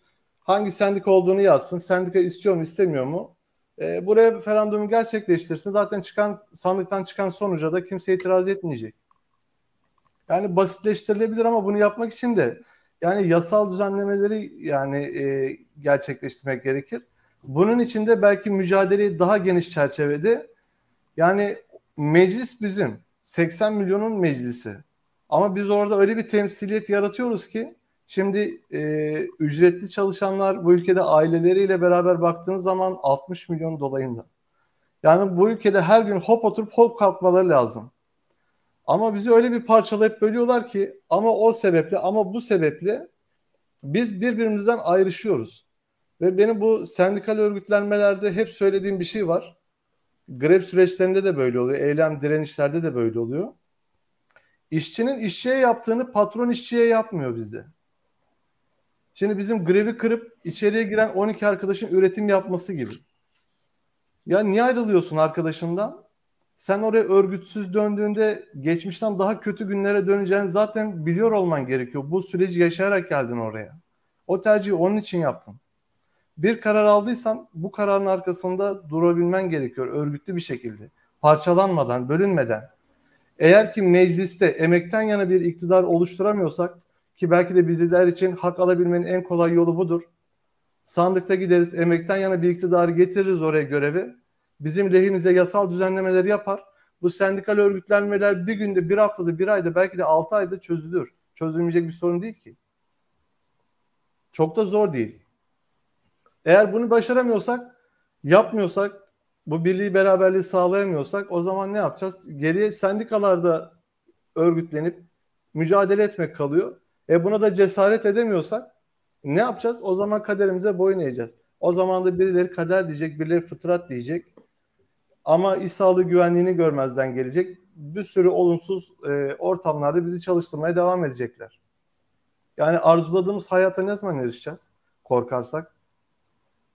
Hangi sendika olduğunu yazsın. Sendika istiyor mu istemiyor mu? E, bu referandumu gerçekleştirsin. Zaten çıkan sandıktan çıkan sonuca da kimse itiraz etmeyecek. Yani basitleştirilebilir ama bunu yapmak için de yani yasal düzenlemeleri yani e, gerçekleştirmek gerekir. Bunun için de belki mücadeleyi daha geniş çerçevede yani meclis bizim 80 milyonun meclisi. Ama biz orada öyle bir temsiliyet yaratıyoruz ki şimdi e, ücretli çalışanlar bu ülkede aileleriyle beraber baktığınız zaman 60 milyon dolayında. Yani bu ülkede her gün hop oturup hop kalkmaları lazım. Ama bizi öyle bir parçalayıp bölüyorlar ki ama o sebeple ama bu sebeple biz birbirimizden ayrışıyoruz. Ve benim bu sendikal örgütlenmelerde hep söylediğim bir şey var. Grev süreçlerinde de böyle oluyor. Eylem direnişlerde de böyle oluyor. İşçinin işçiye yaptığını patron işçiye yapmıyor bizde. Şimdi bizim grevi kırıp içeriye giren 12 arkadaşın üretim yapması gibi. Ya niye ayrılıyorsun arkadaşından? Sen oraya örgütsüz döndüğünde geçmişten daha kötü günlere döneceğini zaten biliyor olman gerekiyor. Bu süreci yaşayarak geldin oraya. O tercihi onun için yaptın. Bir karar aldıysan bu kararın arkasında durabilmen gerekiyor örgütlü bir şekilde. Parçalanmadan, bölünmeden. Eğer ki mecliste emekten yana bir iktidar oluşturamıyorsak ki belki de bizler için hak alabilmenin en kolay yolu budur. Sandıkta gideriz, emekten yana bir iktidar getiririz oraya görevi bizim lehimize yasal düzenlemeler yapar. Bu sendikal örgütlenmeler bir günde, bir haftada, bir ayda, belki de altı ayda çözülür. Çözülmeyecek bir sorun değil ki. Çok da zor değil. Eğer bunu başaramıyorsak, yapmıyorsak, bu birliği beraberliği sağlayamıyorsak o zaman ne yapacağız? Geriye sendikalarda örgütlenip mücadele etmek kalıyor. E buna da cesaret edemiyorsak ne yapacağız? O zaman kaderimize boyun eğeceğiz. O zaman da birileri kader diyecek, birileri fıtrat diyecek. Ama iş sağlığı güvenliğini görmezden gelecek. Bir sürü olumsuz e, ortamlarda bizi çalıştırmaya devam edecekler. Yani arzuladığımız hayata ne zaman erişeceğiz? Korkarsak.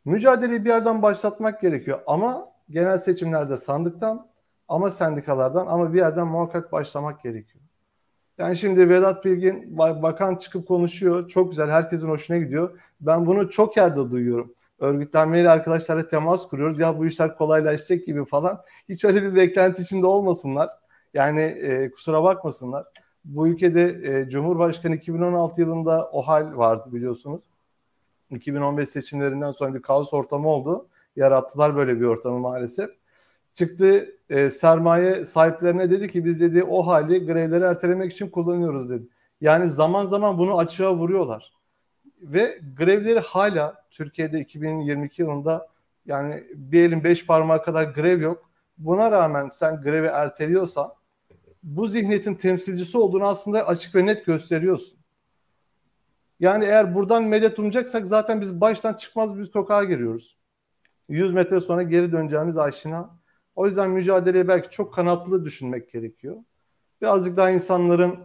Mücadeleyi bir yerden başlatmak gerekiyor. Ama genel seçimlerde sandıktan ama sendikalardan ama bir yerden muhakkak başlamak gerekiyor. Yani şimdi Vedat Bilgin bakan çıkıp konuşuyor. Çok güzel. Herkesin hoşuna gidiyor. Ben bunu çok yerde duyuyorum örgütlenmeyle arkadaşlarla temas kuruyoruz. Ya bu işler kolaylaşacak gibi falan. Hiç öyle bir beklenti içinde olmasınlar. Yani e, kusura bakmasınlar. Bu ülkede e, Cumhurbaşkanı 2016 yılında o hal vardı biliyorsunuz. 2015 seçimlerinden sonra bir kaos ortamı oldu. Yarattılar böyle bir ortamı maalesef. Çıktı e, sermaye sahiplerine dedi ki biz dedi o hali grevleri ertelemek için kullanıyoruz dedi. Yani zaman zaman bunu açığa vuruyorlar. ve grevleri hala Türkiye'de 2022 yılında yani bir elin beş parmağı kadar grev yok. Buna rağmen sen grevi erteliyorsan bu zihniyetin temsilcisi olduğunu aslında açık ve net gösteriyorsun. Yani eğer buradan medet umacaksak zaten biz baştan çıkmaz bir sokağa giriyoruz. 100 metre sonra geri döneceğimiz aşina. O yüzden mücadeleye belki çok kanatlı düşünmek gerekiyor. Birazcık daha insanların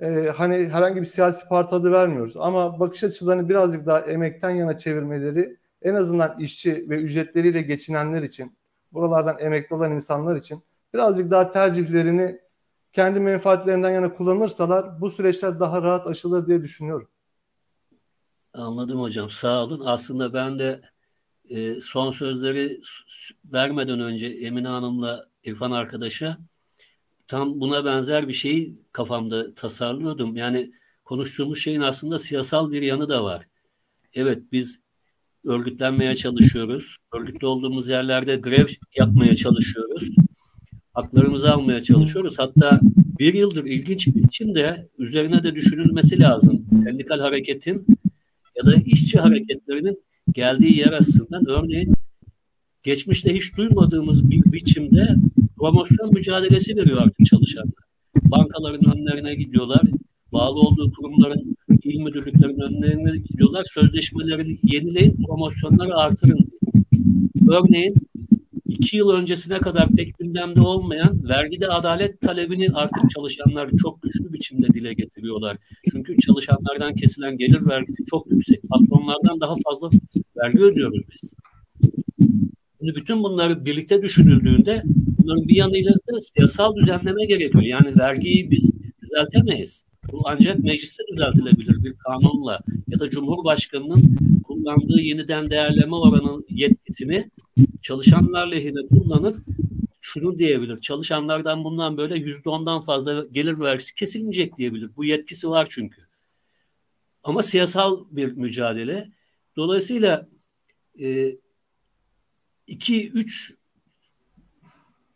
e, hani herhangi bir siyasi parti adı vermiyoruz ama bakış açılarını birazcık daha emekten yana çevirmeleri en azından işçi ve ücretleriyle geçinenler için buralardan emekli olan insanlar için birazcık daha tercihlerini kendi menfaatlerinden yana kullanırsalar bu süreçler daha rahat aşılır diye düşünüyorum. Anladım hocam. Sağ olun. Aslında ben de e, son sözleri vermeden önce Emine Hanım'la İrfan arkadaşa tam buna benzer bir şeyi kafamda tasarlıyordum. Yani konuştuğumuz şeyin aslında siyasal bir yanı da var. Evet biz örgütlenmeye çalışıyoruz. Örgütlü olduğumuz yerlerde grev yapmaya çalışıyoruz. Haklarımızı almaya çalışıyoruz. Hatta bir yıldır ilginç bir biçimde üzerine de düşünülmesi lazım. Sendikal hareketin ya da işçi hareketlerinin geldiği yer aslında örneğin geçmişte hiç duymadığımız bir biçimde promosyon mücadelesi veriyor artık çalışanlar. Bankaların önlerine gidiyorlar. Bağlı olduğu kurumların il müdürlüklerinin önlerine gidiyorlar. Sözleşmelerini yenileyin, promosyonları artırın. Örneğin iki yıl öncesine kadar pek gündemde olmayan vergide adalet talebini artık çalışanlar çok güçlü biçimde dile getiriyorlar. Çünkü çalışanlardan kesilen gelir vergisi çok yüksek. Patronlardan daha fazla vergi ödüyoruz biz. Şimdi bütün bunları birlikte düşünüldüğünde bunların bir yanıyla da siyasal düzenleme gerekiyor. Yani vergiyi biz düzeltemeyiz. Bu ancak mecliste düzeltilebilir bir kanunla ya da Cumhurbaşkanı'nın kullandığı yeniden değerleme oranı yetkisini çalışanlar lehine kullanıp şunu diyebilir. Çalışanlardan bundan böyle yüzde ondan fazla gelir vergisi kesilmeyecek diyebilir. Bu yetkisi var çünkü. Ama siyasal bir mücadele. Dolayısıyla e, iki, üç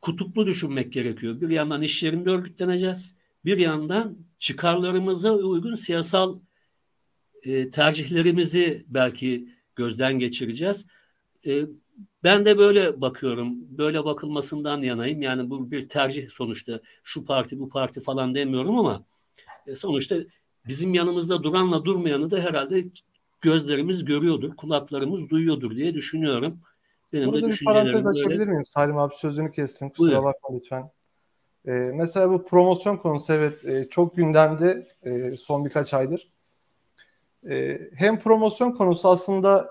kutuplu düşünmek gerekiyor. Bir yandan iş yerinde örgütleneceğiz. Bir yandan çıkarlarımıza uygun siyasal e, tercihlerimizi belki gözden geçireceğiz. E, ben de böyle bakıyorum. Böyle bakılmasından yanayım. Yani bu bir tercih sonuçta. Şu parti bu parti falan demiyorum ama e, sonuçta bizim yanımızda duranla durmayanı da herhalde gözlerimiz görüyordur, kulaklarımız duyuyordur diye düşünüyorum. Benim Burada de bir parantez açabilir miyim? Salim abi sözünü kessin. Kusura Buyurun. bakma lütfen. Ee, mesela bu promosyon konusu evet e, çok gündemde e, son birkaç aydır. E, hem promosyon konusu aslında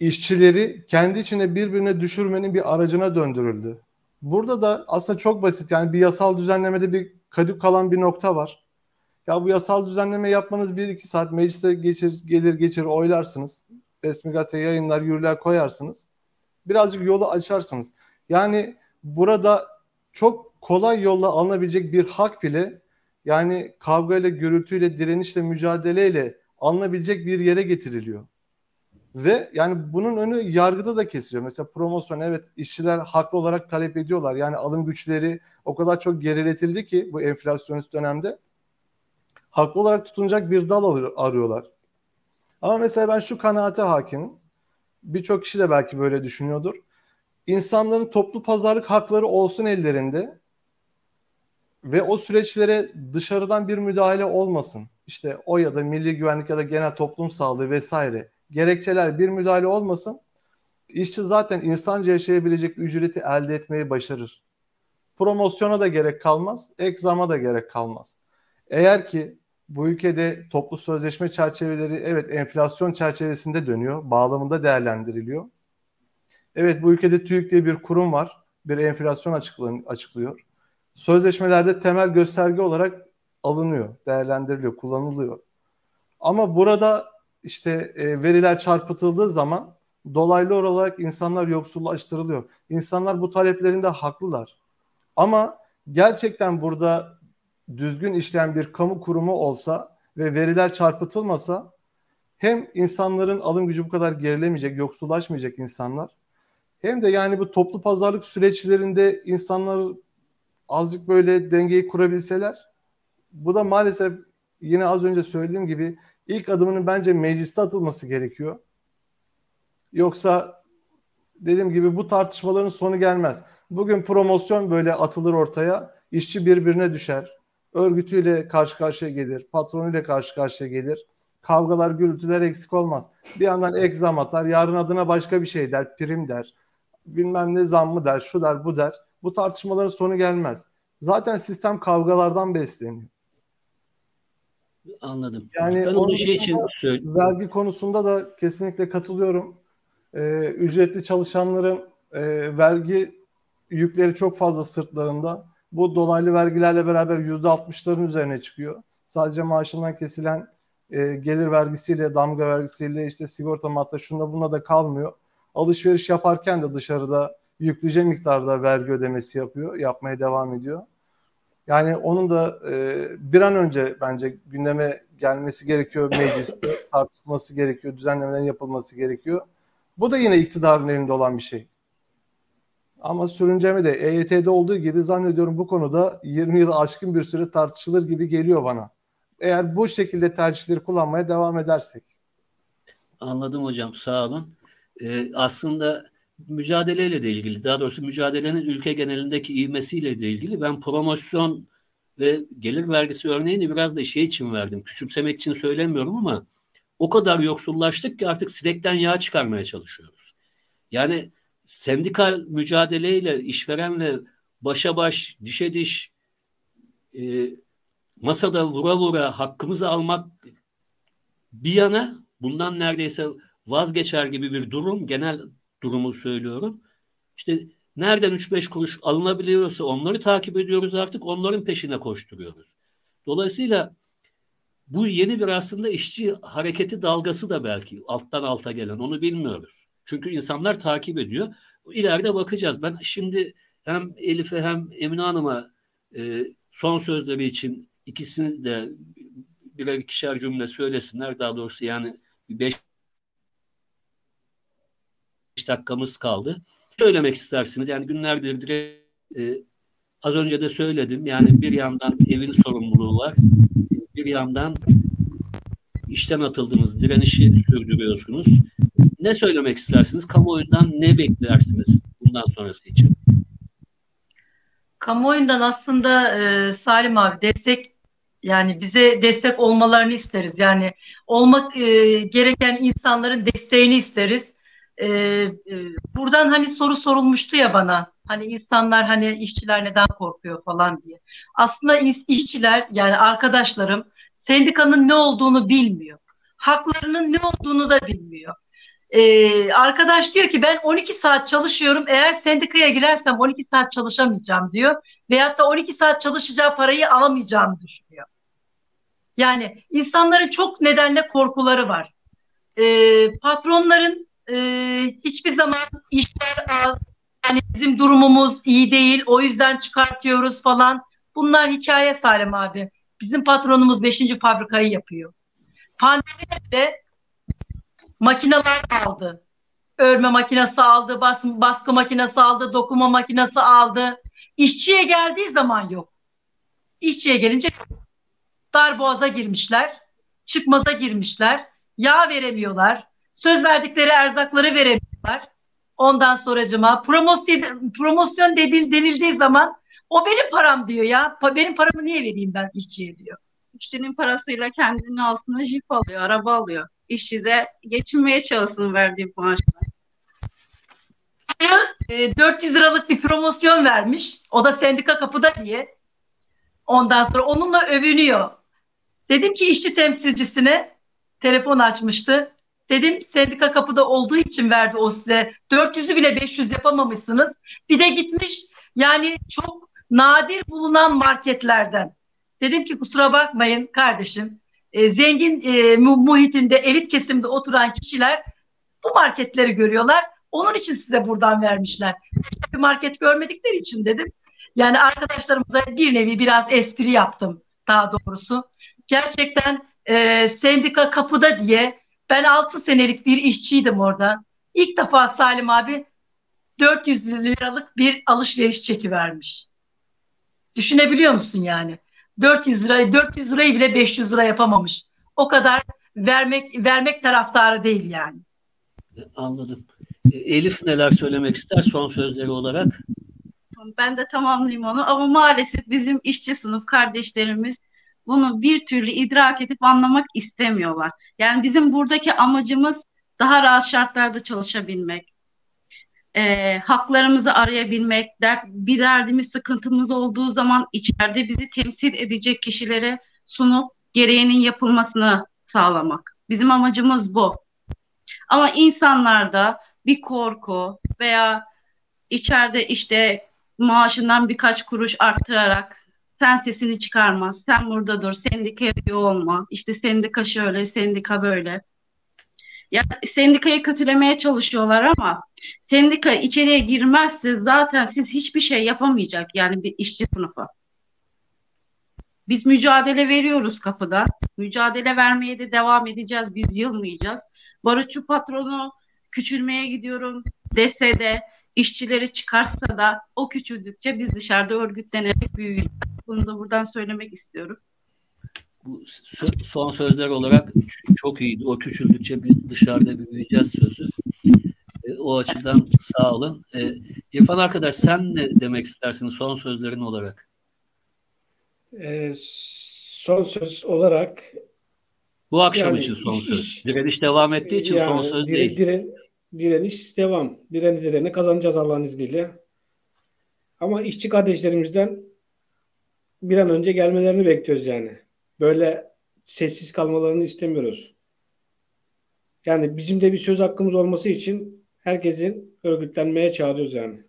işçileri kendi içinde birbirine düşürmenin bir aracına döndürüldü. Burada da aslında çok basit yani bir yasal düzenlemede bir kadük kalan bir nokta var. Ya bu yasal düzenleme yapmanız bir iki saat meclise geçir, gelir geçir oylarsınız. Resmi gazete yayınlar yürürler koyarsınız. Birazcık yolu açarsınız. Yani burada çok kolay yolla alınabilecek bir hak bile yani kavgayla, gürültüyle, direnişle, mücadeleyle alınabilecek bir yere getiriliyor. Ve yani bunun önü yargıda da kesiliyor. Mesela promosyon evet işçiler haklı olarak talep ediyorlar. Yani alım güçleri o kadar çok geriletildi ki bu enflasyonist dönemde. Haklı olarak tutunacak bir dal arıyorlar. Ama mesela ben şu kanaate hakimim. Birçok kişi de belki böyle düşünüyordur. İnsanların toplu pazarlık hakları olsun ellerinde ve o süreçlere dışarıdan bir müdahale olmasın. İşte o ya da milli güvenlik ya da genel toplum sağlığı vesaire gerekçeler bir müdahale olmasın. İşçi zaten insanca yaşayabilecek ücreti elde etmeyi başarır. Promosyona da gerek kalmaz, ek da gerek kalmaz. Eğer ki bu ülkede toplu sözleşme çerçeveleri evet enflasyon çerçevesinde dönüyor, bağlamında değerlendiriliyor. Evet bu ülkede TÜİK diye bir kurum var, bir enflasyon açıklıyor. Sözleşmelerde temel gösterge olarak alınıyor, değerlendiriliyor, kullanılıyor. Ama burada işte e, veriler çarpıtıldığı zaman dolaylı olarak insanlar yoksullaştırılıyor. İnsanlar bu taleplerinde haklılar. Ama gerçekten burada düzgün işleyen bir kamu kurumu olsa ve veriler çarpıtılmasa hem insanların alım gücü bu kadar gerilemeyecek, yoksullaşmayacak insanlar hem de yani bu toplu pazarlık süreçlerinde insanlar azıcık böyle dengeyi kurabilseler bu da maalesef yine az önce söylediğim gibi ilk adımının bence mecliste atılması gerekiyor. Yoksa dediğim gibi bu tartışmaların sonu gelmez. Bugün promosyon böyle atılır ortaya. işçi birbirine düşer. Örgütüyle karşı karşıya gelir. Patronuyla karşı karşıya gelir. Kavgalar, gürültüler eksik olmaz. Bir yandan ek zam atar. Yarın adına başka bir şey der. Prim der. Bilmem ne zammı der. Şu der, bu der. Bu tartışmaların sonu gelmez. Zaten sistem kavgalardan besleniyor. Anladım. Yani ben onu şey için söyleyeyim. Vergi konusunda da kesinlikle katılıyorum. Ee, ücretli çalışanların e, vergi yükleri çok fazla sırtlarında. Bu dolaylı vergilerle beraber yüzde altmışların üzerine çıkıyor. Sadece maaşından kesilen e, gelir vergisiyle, damga vergisiyle, işte sigorta madde şunda buna da kalmıyor. Alışveriş yaparken de dışarıda yüklüce miktarda vergi ödemesi yapıyor, yapmaya devam ediyor. Yani onun da e, bir an önce bence gündeme gelmesi gerekiyor mecliste, tartışılması gerekiyor, düzenlemelerin yapılması gerekiyor. Bu da yine iktidarın elinde olan bir şey. Ama sürünceme de EYT'de olduğu gibi zannediyorum bu konuda 20 yıl aşkın bir süre tartışılır gibi geliyor bana. Eğer bu şekilde tercihleri kullanmaya devam edersek. Anladım hocam sağ olun. Ee, aslında mücadeleyle de ilgili, daha doğrusu mücadelenin ülke genelindeki ivmesiyle de ilgili ben promosyon ve gelir vergisi örneğini biraz da şey için verdim. Küçümsemek için söylemiyorum ama o kadar yoksullaştık ki artık sinekten yağ çıkarmaya çalışıyoruz. Yani sendikal mücadeleyle, işverenle başa baş, dişe diş e, masada vura vura hakkımızı almak bir yana bundan neredeyse vazgeçer gibi bir durum genel durumu söylüyorum. İşte nereden 3-5 kuruş alınabiliyorsa onları takip ediyoruz artık onların peşine koşturuyoruz. Dolayısıyla bu yeni bir aslında işçi hareketi dalgası da belki alttan alta gelen onu bilmiyoruz. Çünkü insanlar takip ediyor. İleride bakacağız. Ben şimdi hem Elif'e hem Emine Hanım'a e, son sözleri için ikisini de birer ikişer cümle söylesinler. Daha doğrusu yani beş dakikamız kaldı. Söylemek istersiniz yani günlerdir direkt, e, az önce de söyledim yani bir yandan evin sorumluluğu var bir yandan işten atıldınız, direnişi sürdürüyorsunuz. Ne söylemek istersiniz? Kamuoyundan ne beklersiniz bundan sonrası için? Kamuoyundan aslında e, Salim abi destek yani bize destek olmalarını isteriz. Yani olmak e, gereken insanların desteğini isteriz. E, e, buradan hani soru sorulmuştu ya bana. Hani insanlar hani işçiler neden korkuyor falan diye. Aslında işçiler yani arkadaşlarım sendikanın ne olduğunu bilmiyor. Haklarının ne olduğunu da bilmiyor. Ee, arkadaş diyor ki ben 12 saat çalışıyorum eğer sendikaya girersem 12 saat çalışamayacağım diyor. Veyahut da 12 saat çalışacağı parayı alamayacağını düşünüyor. Yani insanların çok nedenle korkuları var. Ee, patronların e, hiçbir zaman işler az, yani bizim durumumuz iyi değil o yüzden çıkartıyoruz falan. Bunlar hikaye Salim abi. Bizim patronumuz 5. fabrikayı yapıyor. Pandemide makineler aldı. Örme makinesi aldı, bas, baskı makinesi aldı, dokuma makinesi aldı. İşçiye geldiği zaman yok. İşçiye gelince darboğaza girmişler, çıkmaza girmişler, yağ veremiyorlar, söz verdikleri erzakları veremiyorlar. Ondan sonracıma promosyon, promosyon denil, denildiği zaman o benim param diyor ya. Pa, benim paramı niye vereyim ben işçiye diyor. İşçinin parasıyla kendinin altına jip alıyor, araba alıyor. İşçi de geçinmeye çalışsın verdiği maaşla. 400 liralık bir promosyon vermiş. O da sendika kapıda diye. Ondan sonra onunla övünüyor. Dedim ki işçi temsilcisine telefon açmıştı. Dedim sendika kapıda olduğu için verdi o size. 400'ü bile 500 yapamamışsınız. Bir de gitmiş yani çok nadir bulunan marketlerden. Dedim ki kusura bakmayın kardeşim. E, zengin e, muhitinde, elit kesimde oturan kişiler bu marketleri görüyorlar. Onun için size buradan vermişler. Bir market görmedikleri için dedim. Yani arkadaşlarımıza bir nevi biraz espri yaptım daha doğrusu. Gerçekten e, sendika kapıda diye ben 6 senelik bir işçiydim orada. İlk defa Salim abi 400 liralık bir alışveriş çeki vermiş. Düşünebiliyor musun yani? 400 lirayı 400 lirayı bile 500 lira yapamamış. O kadar vermek vermek taraftarı değil yani. Anladım. E, Elif neler söylemek ister son sözleri olarak? Ben de tamamlayayım onu ama maalesef bizim işçi sınıf kardeşlerimiz bunu bir türlü idrak edip anlamak istemiyorlar. Yani bizim buradaki amacımız daha rahat şartlarda çalışabilmek, e, haklarımızı arayabilmek, dert, bir derdimiz, sıkıntımız olduğu zaman içeride bizi temsil edecek kişilere sunup gereğinin yapılmasını sağlamak. Bizim amacımız bu. Ama insanlarda bir korku veya içeride işte maaşından birkaç kuruş arttırarak sen sesini çıkarma, sen burada dur, sendika olma, işte sendika şöyle, sendika böyle. Ya sendikayı kötülemeye çalışıyorlar ama sendika içeriye girmezse zaten siz hiçbir şey yapamayacak yani bir işçi sınıfı. Biz mücadele veriyoruz kapıda. Mücadele vermeye de devam edeceğiz. Biz yılmayacağız. Barutçu patronu küçülmeye gidiyorum dese de işçileri çıkarsa da o küçüldükçe biz dışarıda örgütlenerek büyüyeceğiz. Bunu da buradan söylemek istiyorum. Bu son sözler olarak çok iyiydi. O küçüldükçe biz dışarıda büyüyeceğiz sözü. E, o açıdan sağ olun. E, İrfan arkadaş sen ne demek istersin son sözlerin olarak? E, son söz olarak bu akşam yani, için son iş, söz. Iş, direniş devam ettiği için yani, son söz dire, değil. Dire, direniş devam. Direni direni kazanacağız Allah'ın izniyle. Ama işçi kardeşlerimizden bir an önce gelmelerini bekliyoruz yani. Böyle sessiz kalmalarını istemiyoruz. Yani bizim de bir söz hakkımız olması için herkesin örgütlenmeye çağırıyoruz yani.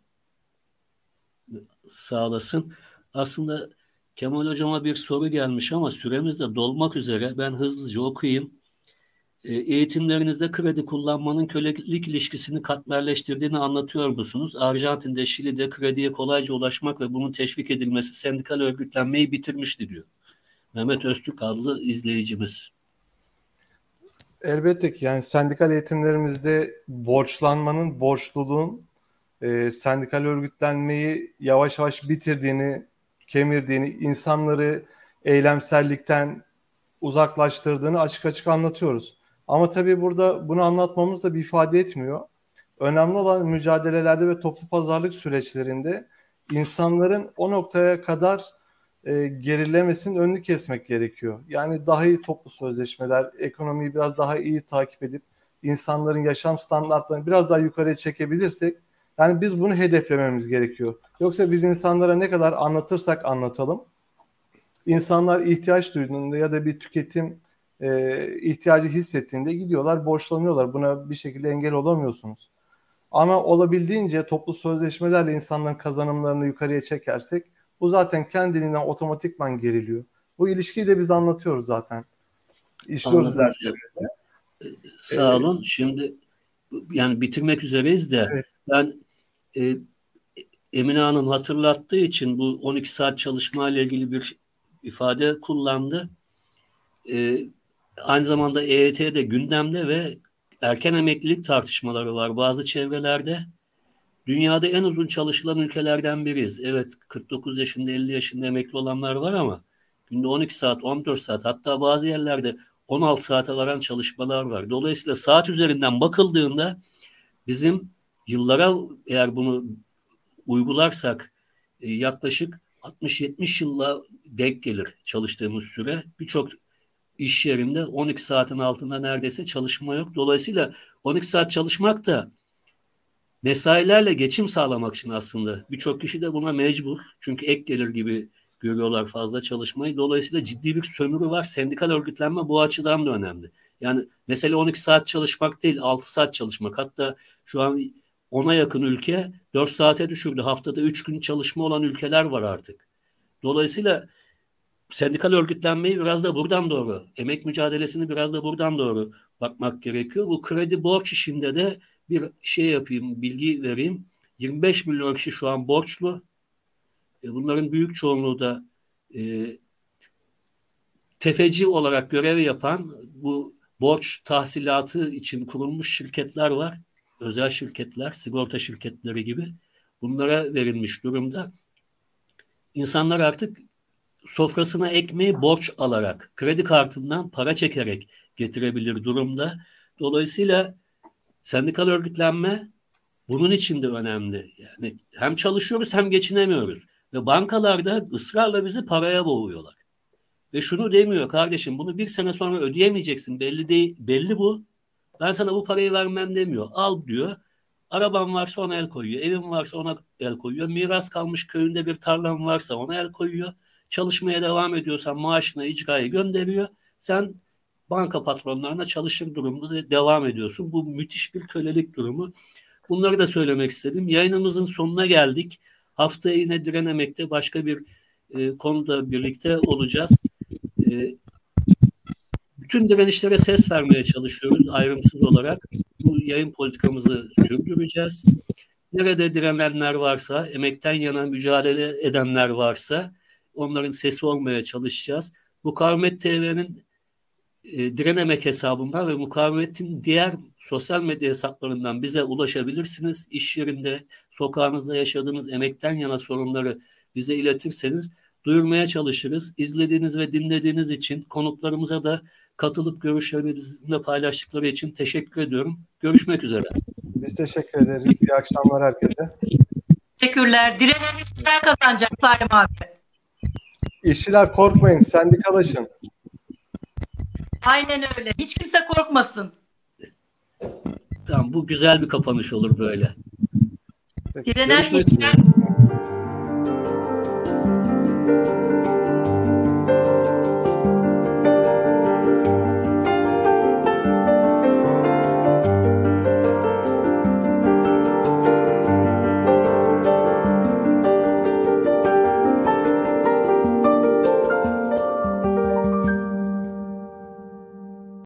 Sağ olasın. Aslında Kemal Hocama bir soru gelmiş ama süremiz de dolmak üzere. Ben hızlıca okuyayım. E, eğitimlerinizde kredi kullanmanın kölelik ilişkisini katmerleştirdiğini anlatıyor musunuz? Arjantin'de, Şili'de krediye kolayca ulaşmak ve bunun teşvik edilmesi sendikal örgütlenmeyi bitirmişti diyor. Mehmet Öztürk adlı izleyicimiz. Elbette ki yani sendikal eğitimlerimizde borçlanmanın, borçluluğun e, sendikal örgütlenmeyi yavaş yavaş bitirdiğini, kemirdiğini, insanları eylemsellikten uzaklaştırdığını açık açık anlatıyoruz. Ama tabii burada bunu anlatmamız da bir ifade etmiyor. Önemli olan mücadelelerde ve toplu pazarlık süreçlerinde insanların o noktaya kadar e, gerilemesinin önünü kesmek gerekiyor. Yani daha iyi toplu sözleşmeler, ekonomiyi biraz daha iyi takip edip insanların yaşam standartlarını biraz daha yukarıya çekebilirsek yani biz bunu hedeflememiz gerekiyor. Yoksa biz insanlara ne kadar anlatırsak anlatalım insanlar ihtiyaç duyduğunda ya da bir tüketim e, ihtiyacı hissettiğinde gidiyorlar borçlanıyorlar. Buna bir şekilde engel olamıyorsunuz. Ama olabildiğince toplu sözleşmelerle insanların kazanımlarını yukarıya çekersek bu zaten kendiliğinden otomatikman geriliyor. Bu ilişkiyi de biz anlatıyoruz zaten. İşliyoruz derslerimizde. Sağ olun. Ee, Şimdi yani bitirmek üzereyiz de evet. ben e, Emine Hanım hatırlattığı için bu 12 saat çalışma ile ilgili bir ifade kullandı. E, aynı zamanda EYT de gündemde ve erken emeklilik tartışmaları var bazı çevrelerde. Dünyada en uzun çalışılan ülkelerden biriyiz. Evet 49 yaşında 50 yaşında emekli olanlar var ama günde 12 saat 14 saat hatta bazı yerlerde 16 saate varan çalışmalar var. Dolayısıyla saat üzerinden bakıldığında bizim yıllara eğer bunu uygularsak e, yaklaşık 60-70 yılla denk gelir çalıştığımız süre. Birçok iş yerinde 12 saatin altında neredeyse çalışma yok. Dolayısıyla 12 saat çalışmak da mesailerle geçim sağlamak için aslında birçok kişi de buna mecbur. Çünkü ek gelir gibi görüyorlar fazla çalışmayı. Dolayısıyla ciddi bir sömürü var. Sendikal örgütlenme bu açıdan da önemli. Yani mesele 12 saat çalışmak değil 6 saat çalışmak. Hatta şu an ona yakın ülke 4 saate düşürdü. Haftada 3 gün çalışma olan ülkeler var artık. Dolayısıyla sendikal örgütlenmeyi biraz da buradan doğru, emek mücadelesini biraz da buradan doğru bakmak gerekiyor. Bu kredi borç işinde de bir şey yapayım, bilgi vereyim. 25 milyon kişi şu an borçlu. E, bunların büyük çoğunluğu da e, tefeci olarak görev yapan bu borç tahsilatı için kurulmuş şirketler var. Özel şirketler, sigorta şirketleri gibi. Bunlara verilmiş durumda. İnsanlar artık sofrasına ekmeği borç alarak, kredi kartından para çekerek getirebilir durumda. Dolayısıyla sendikal örgütlenme bunun için de önemli. Yani hem çalışıyoruz hem geçinemiyoruz. Ve bankalarda ısrarla bizi paraya boğuyorlar. Ve şunu demiyor kardeşim bunu bir sene sonra ödeyemeyeceksin belli değil belli bu. Ben sana bu parayı vermem demiyor. Al diyor. Araban varsa ona el koyuyor. Evin varsa ona el koyuyor. Miras kalmış köyünde bir tarlan varsa ona el koyuyor. Çalışmaya devam ediyorsan maaşına icrayı gönderiyor. Sen banka patronlarına çalışır durumda devam ediyorsun. Bu müthiş bir kölelik durumu. Bunları da söylemek istedim. Yayınımızın sonuna geldik. Haftaya yine direnemekte başka bir e, konuda birlikte olacağız. E, bütün direnişlere ses vermeye çalışıyoruz ayrımsız olarak. Bu yayın politikamızı sürdüreceğiz. Nerede direnenler varsa, emekten yana mücadele edenler varsa onların sesi olmaya çalışacağız. Mukavemet TV'nin e, direnemek hesabından ve mukavemetin diğer sosyal medya hesaplarından bize ulaşabilirsiniz. İş yerinde, sokağınızda yaşadığınız emekten yana sorunları bize iletirseniz duyurmaya çalışırız. İzlediğiniz ve dinlediğiniz için konuklarımıza da katılıp görüşlerini bizimle paylaştıkları için teşekkür ediyorum. Görüşmek üzere. Biz teşekkür ederiz. İyi akşamlar herkese. Teşekkürler. Direneniz kazanacak Salim abi. İşçiler korkmayın, sendikalaşın. Aynen öyle. Hiç kimse korkmasın. Tamam, bu güzel bir kapanış olur böyle. Direnen işçiler...